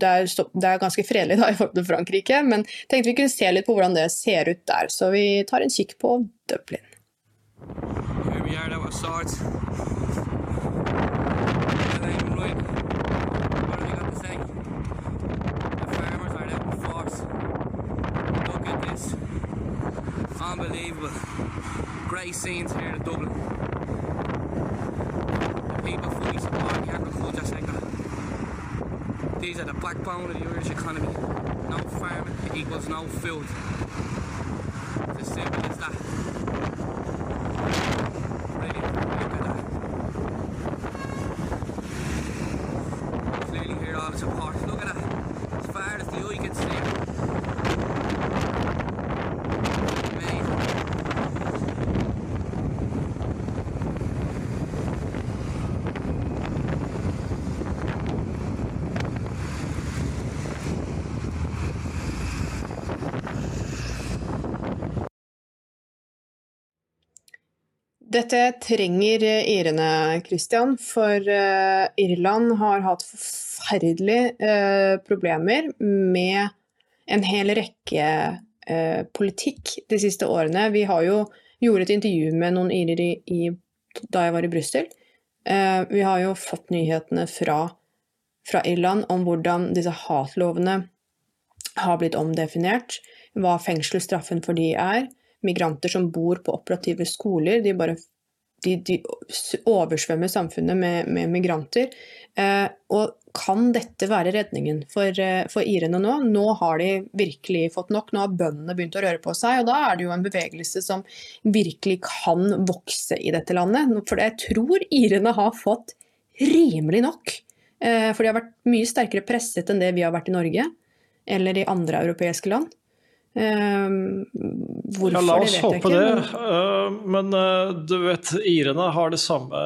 det er, det er ganske fredelig da, i forhold til Frankrike, men tenkte vi kunne se litt på hvordan det ser ut der. Så vi tar en kikk på Dublin. Here we are, that was Unbelievable. Great scenes here in Dublin. The people fully support agriculture sector. These are the backbone of the Irish economy. No farming equals no food. It's as simple as that. Dette trenger irene, Christian, for uh, Irland har hatt forferdelige uh, problemer med en hel rekke politikk de siste årene. Vi har jo gjort et intervju med noen irer da jeg var i Brussel. vi har jo fått nyhetene fra, fra Irland om hvordan disse hatlovene har blitt omdefinert, hva fengselsstraffen for de er migranter som bor på operative skoler. De bare de, de oversvømmer samfunnet med, med migranter. Eh, og kan dette være redningen for, eh, for, irene nå? Nå har de virkelig fått nok. Nå har bøndene begynt å røre på seg. Og da er det jo en bevegelse som virkelig kan vokse i dette landet. For jeg tror irene har fått rimelig nok. Eh, for de har vært mye sterkere presset enn det vi har vært i Norge. Eller i andre europeiske land. Hvorfor, ja, la oss håpe det. Uh, men uh, du vet, irene har det samme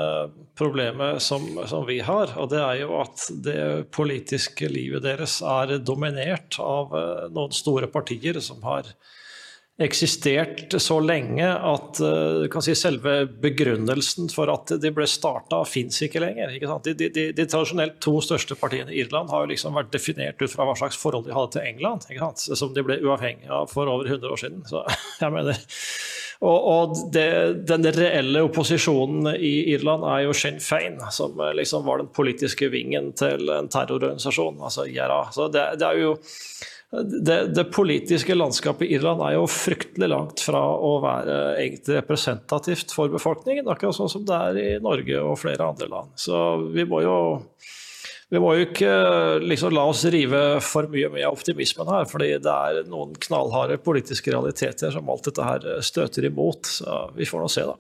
problemet som, som, vi har. Og det er jo at det politiske livet deres er dominert av noen store partier som har eksistert så lenge at kan si, selve begrunnelsen for at de ble starta, fins ikke lenger. Ikke de, de, de, de, tradisjonelt to største partiene i Irland har jo liksom vært definert ut fra hva slags forhold de hadde til England, som de ble uavhengige av for over 100 år siden. Så og, og det, den reelle opposisjonen i Irland er jo Sinn Fein, som eh, liksom var den politiske vingen til en terrororganisasjon, altså IRA. Så det, det er jo det, det, politiske landskapet i Irland er jo fryktelig langt fra å være egentlig representativt for befolkningen, akkurat sånn som det er i Norge og flere andre land. Så vi må jo, vi må jo ikke liksom la oss rive for mye med optimismen her, fordi det er noen knallharde politiske realiteter som alt dette her støter imot. Så vi får nå se, da.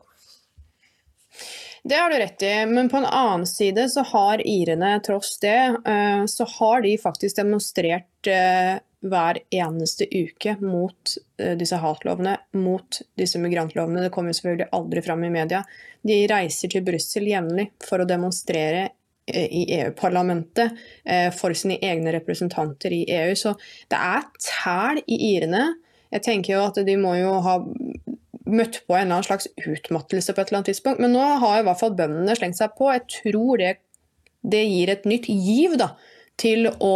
Det har du rett i, men på en annen side så har irene tross det, eh, så har de faktisk demonstrert eh, hver eneste uke mot uh, disse hatlovene, mot disse migrantlovene. Det kommer selvfølgelig aldri fram i media. De reiser til Brussel jevnlig for å demonstrere uh, i EU-parlamentet uh, for sine egne representanter i EU. Så det er tæl i irene. Jeg tenker jo at de må jo ha møtt på en eller annen slags utmattelse på et eller annet tidspunkt. Men nå har i hvert fall bøndene slengt seg på. Jeg tror det, det gir et nytt giv da, til å,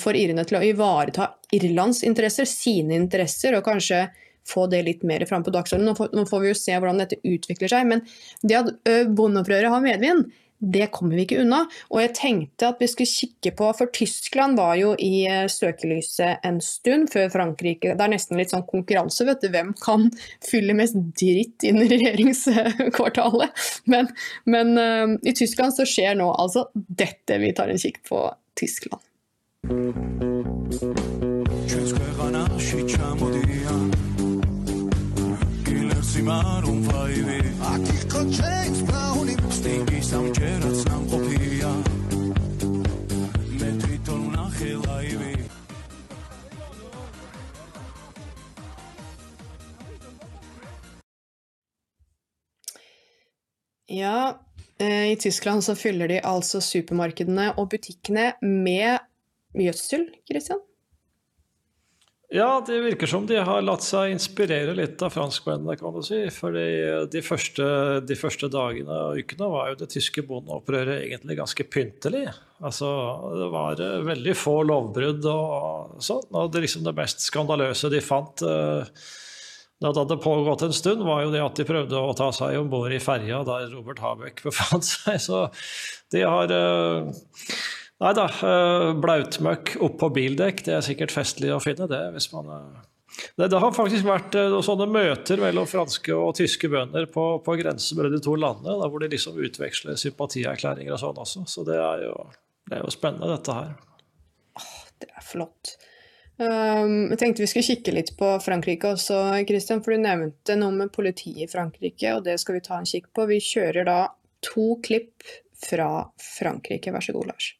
for irene til å ivareta Irlands interesser, sine interesser, og kanskje få det litt mer fram på dagsordenen. Nå, nå, får vi jo se hvordan dette utvikler seg. Men det at uh, bondeopprøret har medvind, det kommer vi ikke unna. Og jeg tenkte at vi skulle kikke på, for Tyskland var jo i eh, søkelyset en stund før Frankrike. Det er nesten litt sånn konkurranse, vet du. Hvem kan fylle mest dritt inn i regjeringskvartalet? Men, men i Tyskland så skjer nå altså dette. Vi tar en kikk på Tyskland. Ja, eh, i Tyskland så fyller de altså supermarkedene og butikkene med gjødsel, Christian? Ja, det virker som de har latt seg inspirere litt av franskmennene, kan du si. For de første, de første dagene og ukene var jo det tyske bondeopprøret egentlig ganske pyntelig. Altså, det var eh, veldig få lovbrudd og sånn. Og det, liksom det mest skandaløse de fant eh, da det hadde pågått en stund, var jo det at de prøvde å ta seg om bord i ferja der Robert Habeck befant seg. Så de har eh, Nei da, eh, blautmøkk oppå bildekk, det er sikkert festlig å finne det. hvis man... Det, det, har faktisk vært uh, sånne møter mellom franske og tyske bønder på, på grensen mellom de to landene, da, hvor de liksom utveksler sympatierklæringer og sånn også. Så det er, jo, det er jo spennende, dette her. Åh, det er flott. Um, jeg tenkte vi skulle kikke litt på Frankrike også, Christian, for du nevnte noe med politiet i Frankrike, og det skal vi ta en kikk på. Vi kjører da to klipp fra Frankrike. Vær så god, Lars.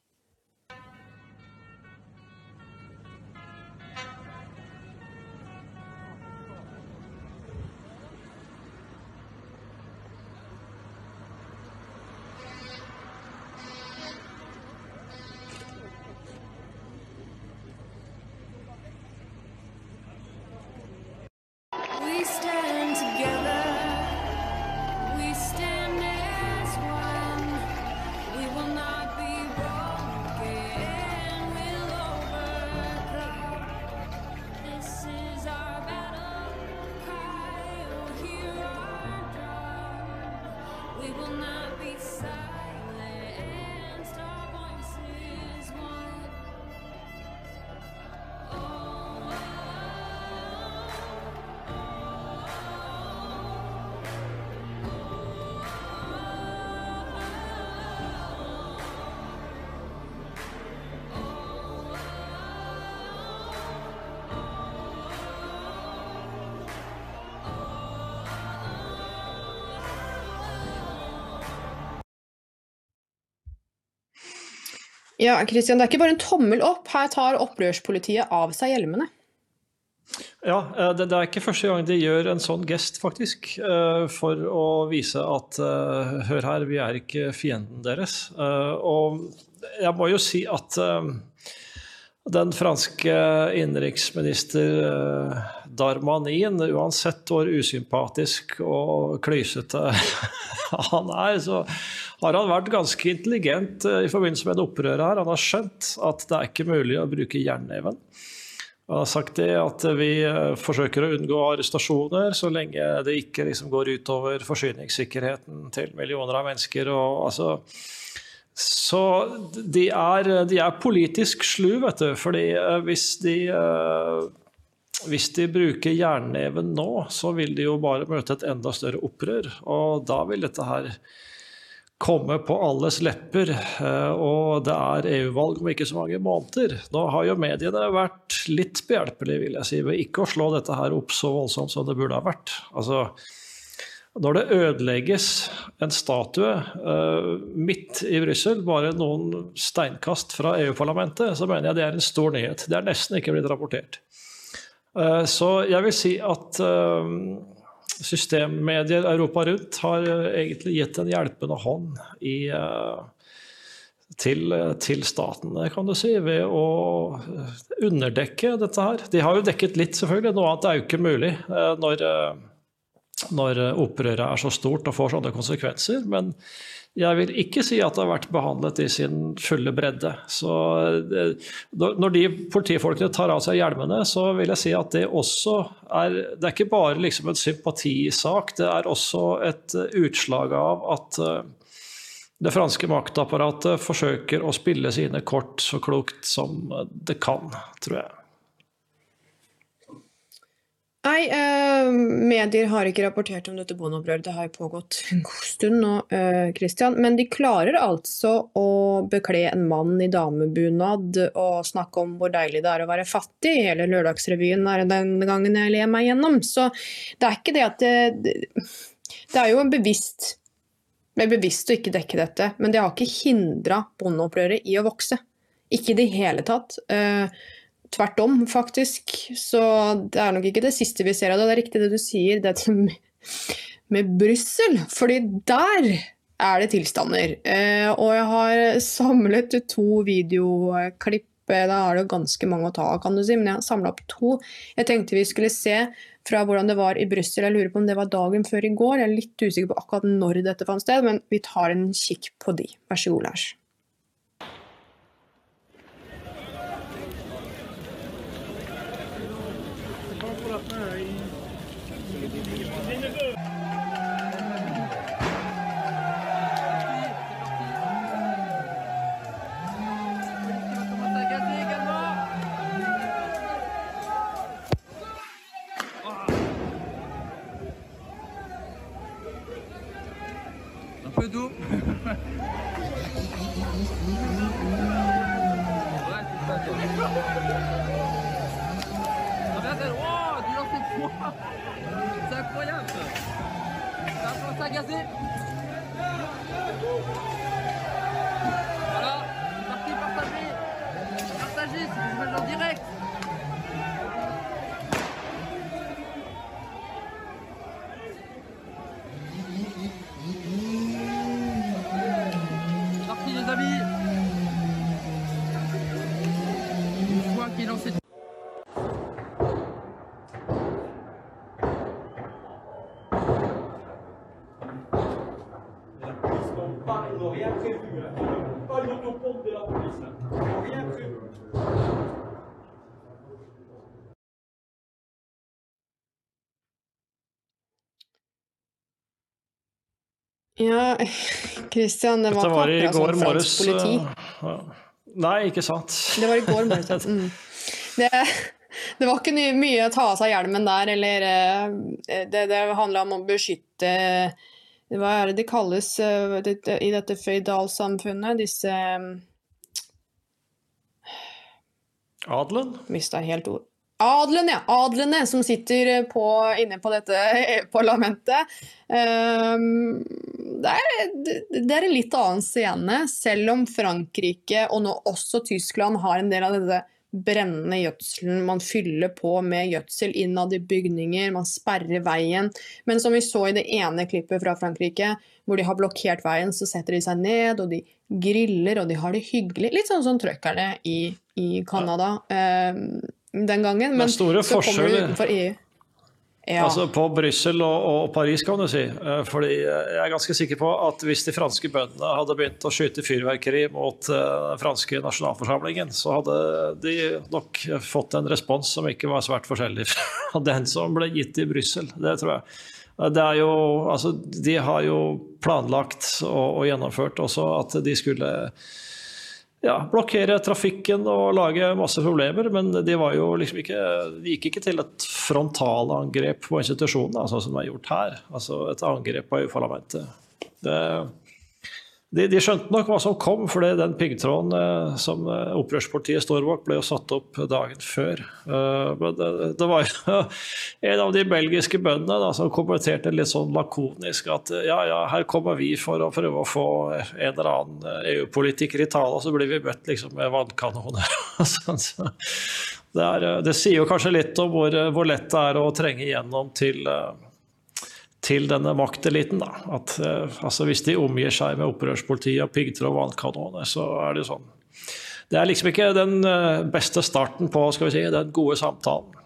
Ja, Kristian, det er ikke bare en tommel opp. Her tar opprørspolitiet av seg hjelmene. Ja, eh, det, er ikke første gang de gjør en sånn gest, faktisk. Eh, for å vise at eh, hør her, vi er ikke fienden deres. Og jeg må jo si at den franske innenriksminister Darmanin, uansett hvor usympatisk og klysete han er, så har han vært ganske intelligent i forbindelse med det opprøret her. Han har skjønt at det er ikke mulig å bruke jernneven. Han har sagt det at vi forsøker å unngå arrestasjoner så lenge det ikke liksom går utover forsyningssikkerheten til millioner av mennesker. Og, altså, så de er, de er, politisk slu, vet du. fordi eh, hvis de, eh, hvis de bruker jernneven nå, så vil de jo bare møte et enda større opprør. Og da vil dette her komme på alles lepper. Eh, og det er EU-valg om ikke så mange måneder. Nå har jo mediene vært litt behjelpelige, vil jeg si, ved ikke å slå dette her opp så voldsomt som det burde ha vært. Altså, når det ødelegges en statue uh, midt i Brussel, bare noen steinkast fra EU-parlamentet, så mener jeg det er en stor nyhet. Det er nesten ikke blitt rapportert. Uh, så jeg vil si at uh, systemmedier Europa rundt har egentlig gitt en hjelpende hånd i til, til statene, kan du si, ved å underdekke dette her. De har jo dekket litt, selvfølgelig. Noe annet er jo ikke mulig når, når opprøret er så stort og får sånne konsekvenser. Men jeg vil ikke si at det har vært behandlet i sin fulle bredde. Så når de politifolkene tar av seg hjelmene, så vil jeg si at det også er Det er ikke bare liksom en sympatisak, det er også et utslag av at det franske maktapparatet forsøker å spille sine kort så klokt som det kan, tror jeg. Nei, eh, medier har ikke rapportert om dette bondeopprøret. Det har pågått en god stund nå, eh, Christian. Men de klarer altså å bekle en mann i damebunad og snakke om hvor deilig det er å være fattig. Hele Lørdagsrevyen er den gangen jeg ler meg gjennom. Så det er ikke det at det, det er jo en bevisst er bevisst å ikke dekke dette, men det har ikke hindra bondeopprøret i å vokse. Ikke i det hele tatt. Uh, tvert om, faktisk. Så det er nok ikke det siste vi ser av det. Det er riktig det du sier, det med, med Brussel. Fordi der er det tilstander. Uh, og jeg har samlet to videoklipp. Da er det ganske mange å ta av, kan du si, men jeg har samla opp to. Jeg tenkte vi skulle se fra hvordan det var i Brussel. Jeg lurer på om det var dagen før i går. Jeg er litt usikker på akkurat når dette fant sted, men vi tar en kikk på de. Vær så god, Lars. Ja, Kristian, det var, var ikke akkurat sånn fransk politi. Uh, nei, ikke sant. Det var i går morges. Mm. Det, det, var ikke mye å ta av seg hjelmen der, eller uh, Det, det handla om å beskytte Hva er det de kalles uh, i dette føydalsamfunnet? Disse Adelen? Mista helt ord. Adelen, ja. Adlene som sitter på, inne på dette parlamentet. Um, det, er, det er en litt annen scene, selv om Frankrike og nå også Tyskland har en del av dette brennende gjødselen. Man fyller på med gjødsel innad i bygninger, man sperrer veien. Men som vi så i det ene klippet fra Frankrike, hvor de har blokkert veien, så setter de seg ned, og de griller, og de har det hyggelig. Litt sånn som trøkkerne i, i Canada. Um, den gangen. Men så kommer du utenfor EU. Ja. Altså På Brussel og, og, Paris, kan du si. Eh, fordi jeg er ganske sikker på at hvis de franske bøndene hadde begynt å skyte fyrverkeri mot eh, den franske nasjonalforsamlingen, så hadde de nok fått en respons som ikke var svært forskjellig fra den som ble gitt i Brussel. Det tror jeg. Det er jo, altså, de har jo planlagt og, og gjennomført også at de skulle ja, blokkere trafikken og lage masse problemer. Men de, liksom ikke, de gikk ikke til et frontalangrep på institusjonene, altså, som det er gjort her. Altså et angrep på EU-parlamentet. Det, de, de, skjønte nok hva som kom, for den piggtråden eh, som eh, opprørspartiet står bak, ble jo satt opp dagen før. Uh, men det, det, var jo en av de belgiske bøndene da, som kommenterte litt sånn lakonisk at ja, ja, her kommer vi for å prøve å få en eller annen EU-politiker i tale, og så blir vi møtt liksom med vannkanoner. Sånn, det, er, det, sier jo kanskje litt om hvor, hvor, lett det er å trenge igjennom til uh, til denne makteliten. Da. At, uh, altså hvis de omgir seg med opprørspoliti og piggtråd og vannkanoner, så er det sånn. Det er liksom ikke den uh, beste starten på skal vi si, den gode samtalen.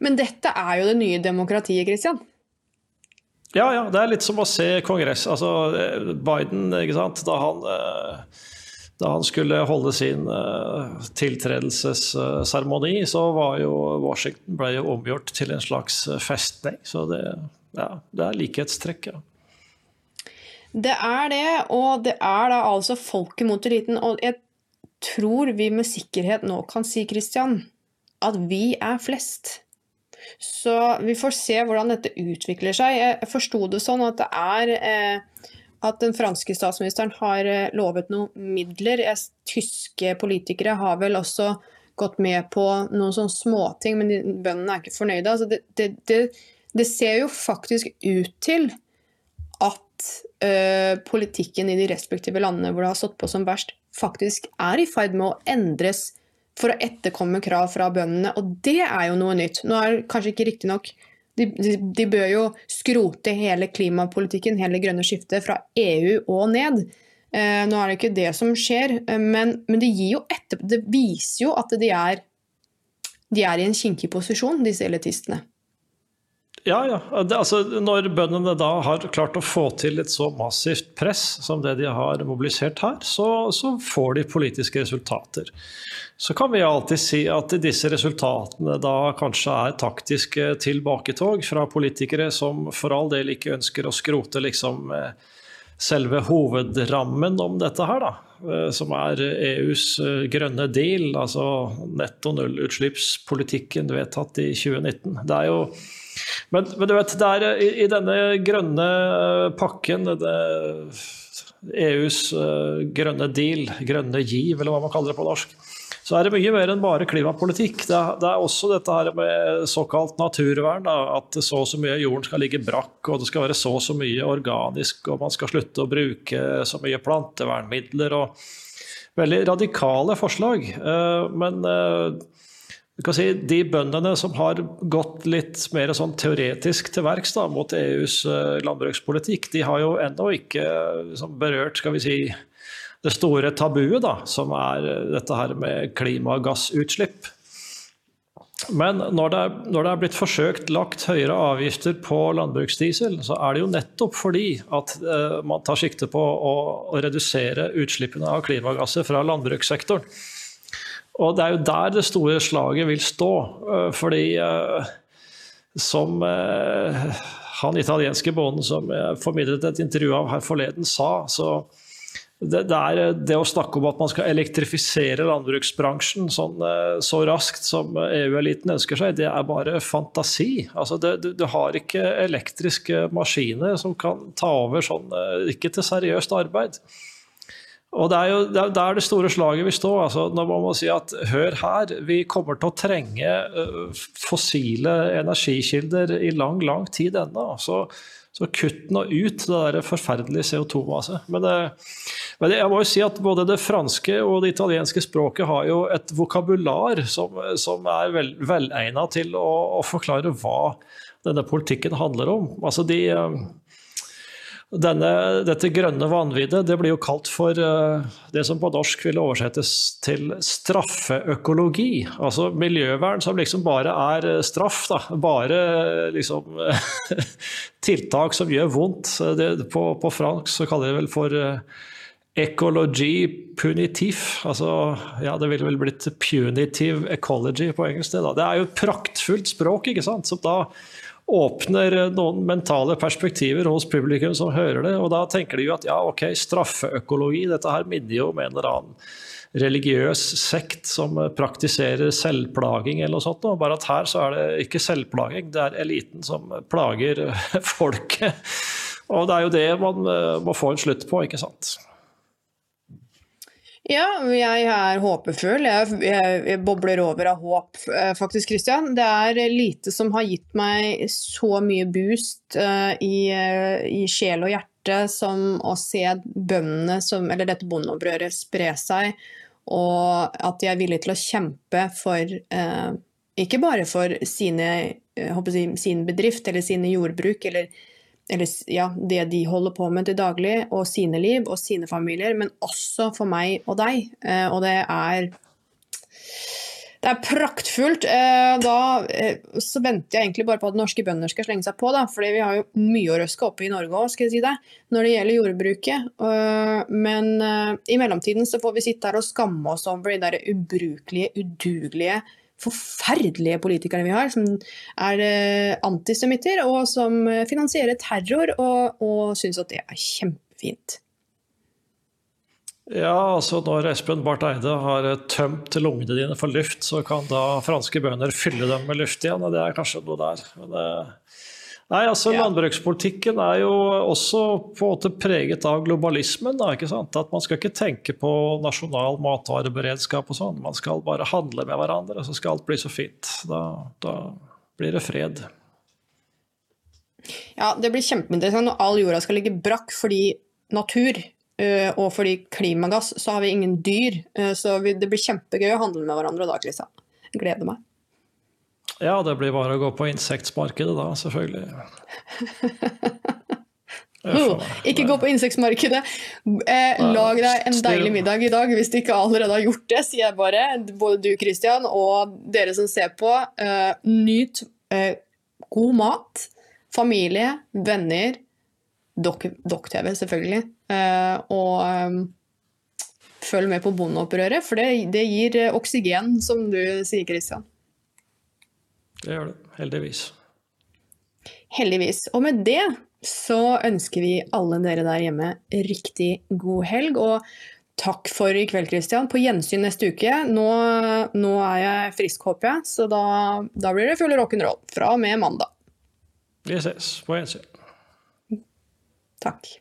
Men dette er jo det nye demokratiet, Christian. Ja, ja. Det er litt som å se kongress. Altså Biden, ikke sant. Da han uh, da han skulle holde sin uh, tiltredelsesseremoni, så var jo Washington ble jo omgjort til en slags eh, festning. Så det, ja, det er likhetstrekk, ja. Det er det, og det er da altså folket mot eliten. Og jeg tror vi med sikkerhet nå kan si, Christian, at vi er flest. Så vi får se hvordan dette utvikler seg. Jeg forsto det sånn at det er eh, at den franske statsministeren har eh, lovet noen midler. Tyske politikere har vel også gått med på noen sånne småting, men bøndene er ikke fornøyde. Altså det, det, det, det, ser jo faktisk ut til at ø, politikken i de respektive landene hvor det har stått på som verst, faktisk er i ferd med å endres for å etterkomme krav fra bøndene. Og det er jo noe nytt. Nå er det kanskje ikke riktignok nok de, de, bør jo skrote hele klimapolitikken, hele grønne skiftet, fra EU og ned. Eh, nå er det ikke det som skjer, eh, men, men det, etter, det, viser jo at de er, de er i en kinkig posisjon, disse elitistene. Ja, ja. Det, altså, når bøndene da har klart å få til et så massivt press som det de har mobilisert her, så, så, får de politiske resultater. Så kan vi alltid si at disse resultatene da kanskje er taktiske tilbaketog fra politikere som for all del ikke ønsker å skrote liksom eh, selve hovedrammen om dette her, da. Eh, som er EUs eh, grønne deal, altså netto nullutslippspolitikken vedtatt i 2019. Det er jo men, men, du vet, der, i, i, denne grønne eh, pakken, det, EUs uh, eh, grønne deal, grønne giv, eller hva man kaller det på norsk, så er det mye mer enn bare klimapolitikk. Det er, det er også dette her med såkalt naturvern. Da, at så og så mye jorden skal ligge brakk, og det skal være så og så mye organisk, og man skal slutte å bruke så mye plantevernmidler. og Veldig radikale forslag. Uh, men uh, Si, de bøndene som har gått litt mer sånn teoretisk til verks mot EUs uh, landbrukspolitikk, de har jo ennå ikke liksom, berørt skal vi si, det store tabuet, da, som er uh, dette her med klimagassutslipp. Men når det, er, når det, er, blitt forsøkt lagt høyere avgifter på landbruksdiesel, så er det jo nettopp fordi at man tar sikte på å, å redusere utslippene av klimagasser fra landbrukssektoren. Og det er jo der det store slaget vil stå. Eh, fordi eh, som eh, han italienske bonden som jeg formidlet et intervju av her forleden, sa, så det, det, er det å snakke om at man skal elektrifisere landbruksbransjen sånn, så raskt som EU-eliten ønsker seg, det er bare fantasi. Altså det, du, du, har ikke elektriske maskiner som kan ta over sånn, ikke til seriøst arbeid. Og Det er jo der det store slaget vil stå. altså man må si at hør her, vi kommer til å trenge fossile energikilder i lang, lang tid ennå. Så, så kutt nå ut det der forferdelige CO2-maset. Men, men, jeg må jo si at både det franske og det italienske språket har jo et vokabular som, som er vel, til å, å, forklare hva denne politikken handler om. Altså de denne, dette grønne vanviddet det blir jo kalt for uh, det som på norsk ville oversettes til straffeøkologi. Altså miljøvern som liksom bare er eh, straff. Da. Bare liksom tiltak som gjør vondt. Det, på, på, fransk så kaller de det vel for Ecology punitif, altså ja, det ville vel blitt punitive ecology på engelsk. Det, da. det er jo et praktfullt språk, ikke sant, som da åpner noen mentale perspektiver hos publikum som hører det. Og da tenker de jo at ja, ok, straffeøkologi, dette her minner jo om en eller annen religiøs sekt som praktiserer selvplaging eller noe sånt. Bare at her så er det ikke selvplaging, det er eliten som plager folket. Og det er jo det man må få en slutt på, ikke sant. Ja, jeg er håpefull. Jeg, jeg, jeg, bobler over av håp, eh, faktisk, Christian. Det er lite som har gitt meg så mye boost uh, i, uh, i, sjel og hjerte som å se bøndene, som, eller dette bondeopprøret, spre seg, og at de er villige til å kjempe for uh, ikke bare for sine si, sin bedrift eller sine jordbruk eller, eller ja, det de holder på med til daglig, og sine liv og sine familier, men også for meg og deg. Eh, og det er det er praktfullt. Eh, da eh, så venter jeg egentlig bare på at norske bønder skal slenge seg på, da. Fordi vi har jo mye å røske opp i Norge òg, skal jeg si det, når det gjelder jordbruket. Men i mellomtiden så får vi sitte her og skamme oss over de der ubrukelige, udugelige, forferdelige politikerne vi har, som er antisemitter, og som finansierer terror og, og syns at det er kjempefint. Ja, altså når Espen Barth Eide har tømt lungene dine for luft, så kan da franske bønder fylle dem med luft igjen. og Det er kanskje noe der. Men Det... Nei, altså ja. Landbrukspolitikken er jo også på en måte preget av globalismen. Da, ikke sant? At Man skal ikke tenke på nasjonal matvareberedskap og sånn. Man skal bare handle med hverandre, så skal alt bli så fint. Da, da blir det fred. Ja, det blir kjempeinteressant når all jorda skal ligge brakk fordi natur Uh, og fordi klimagass, så har vi ingen dyr. Uh, så det blir kjempegøy å handle med hverandre da, Kristian. Gleder meg. Ja, det blir bare å gå på insektmarkedet da, selvfølgelig. oh, ikke gå på insektmarkedet. Eh, lag deg en deilig middag i dag hvis du ikke allerede har gjort det, sier jeg bare. Både du, Kristian, og dere som ser på. Eh, nyt eh, god mat, familie, venner, Dokk-TV, selvfølgelig. Eh, og um, følg med på bondeopprøret, for det, det, gir eh, oksygen, som du sier, Kristian. Det gjør det. Heldigvis. Heldigvis. Og med det så ønsker vi alle dere der hjemme riktig god helg. Og takk for i kveld, Christian. På gjensyn neste uke. Nå, nå er jeg frisk, håper jeg, så da, da blir det full rock'n'roll fra og med mandag. Vi ses på gjensyn. Takk.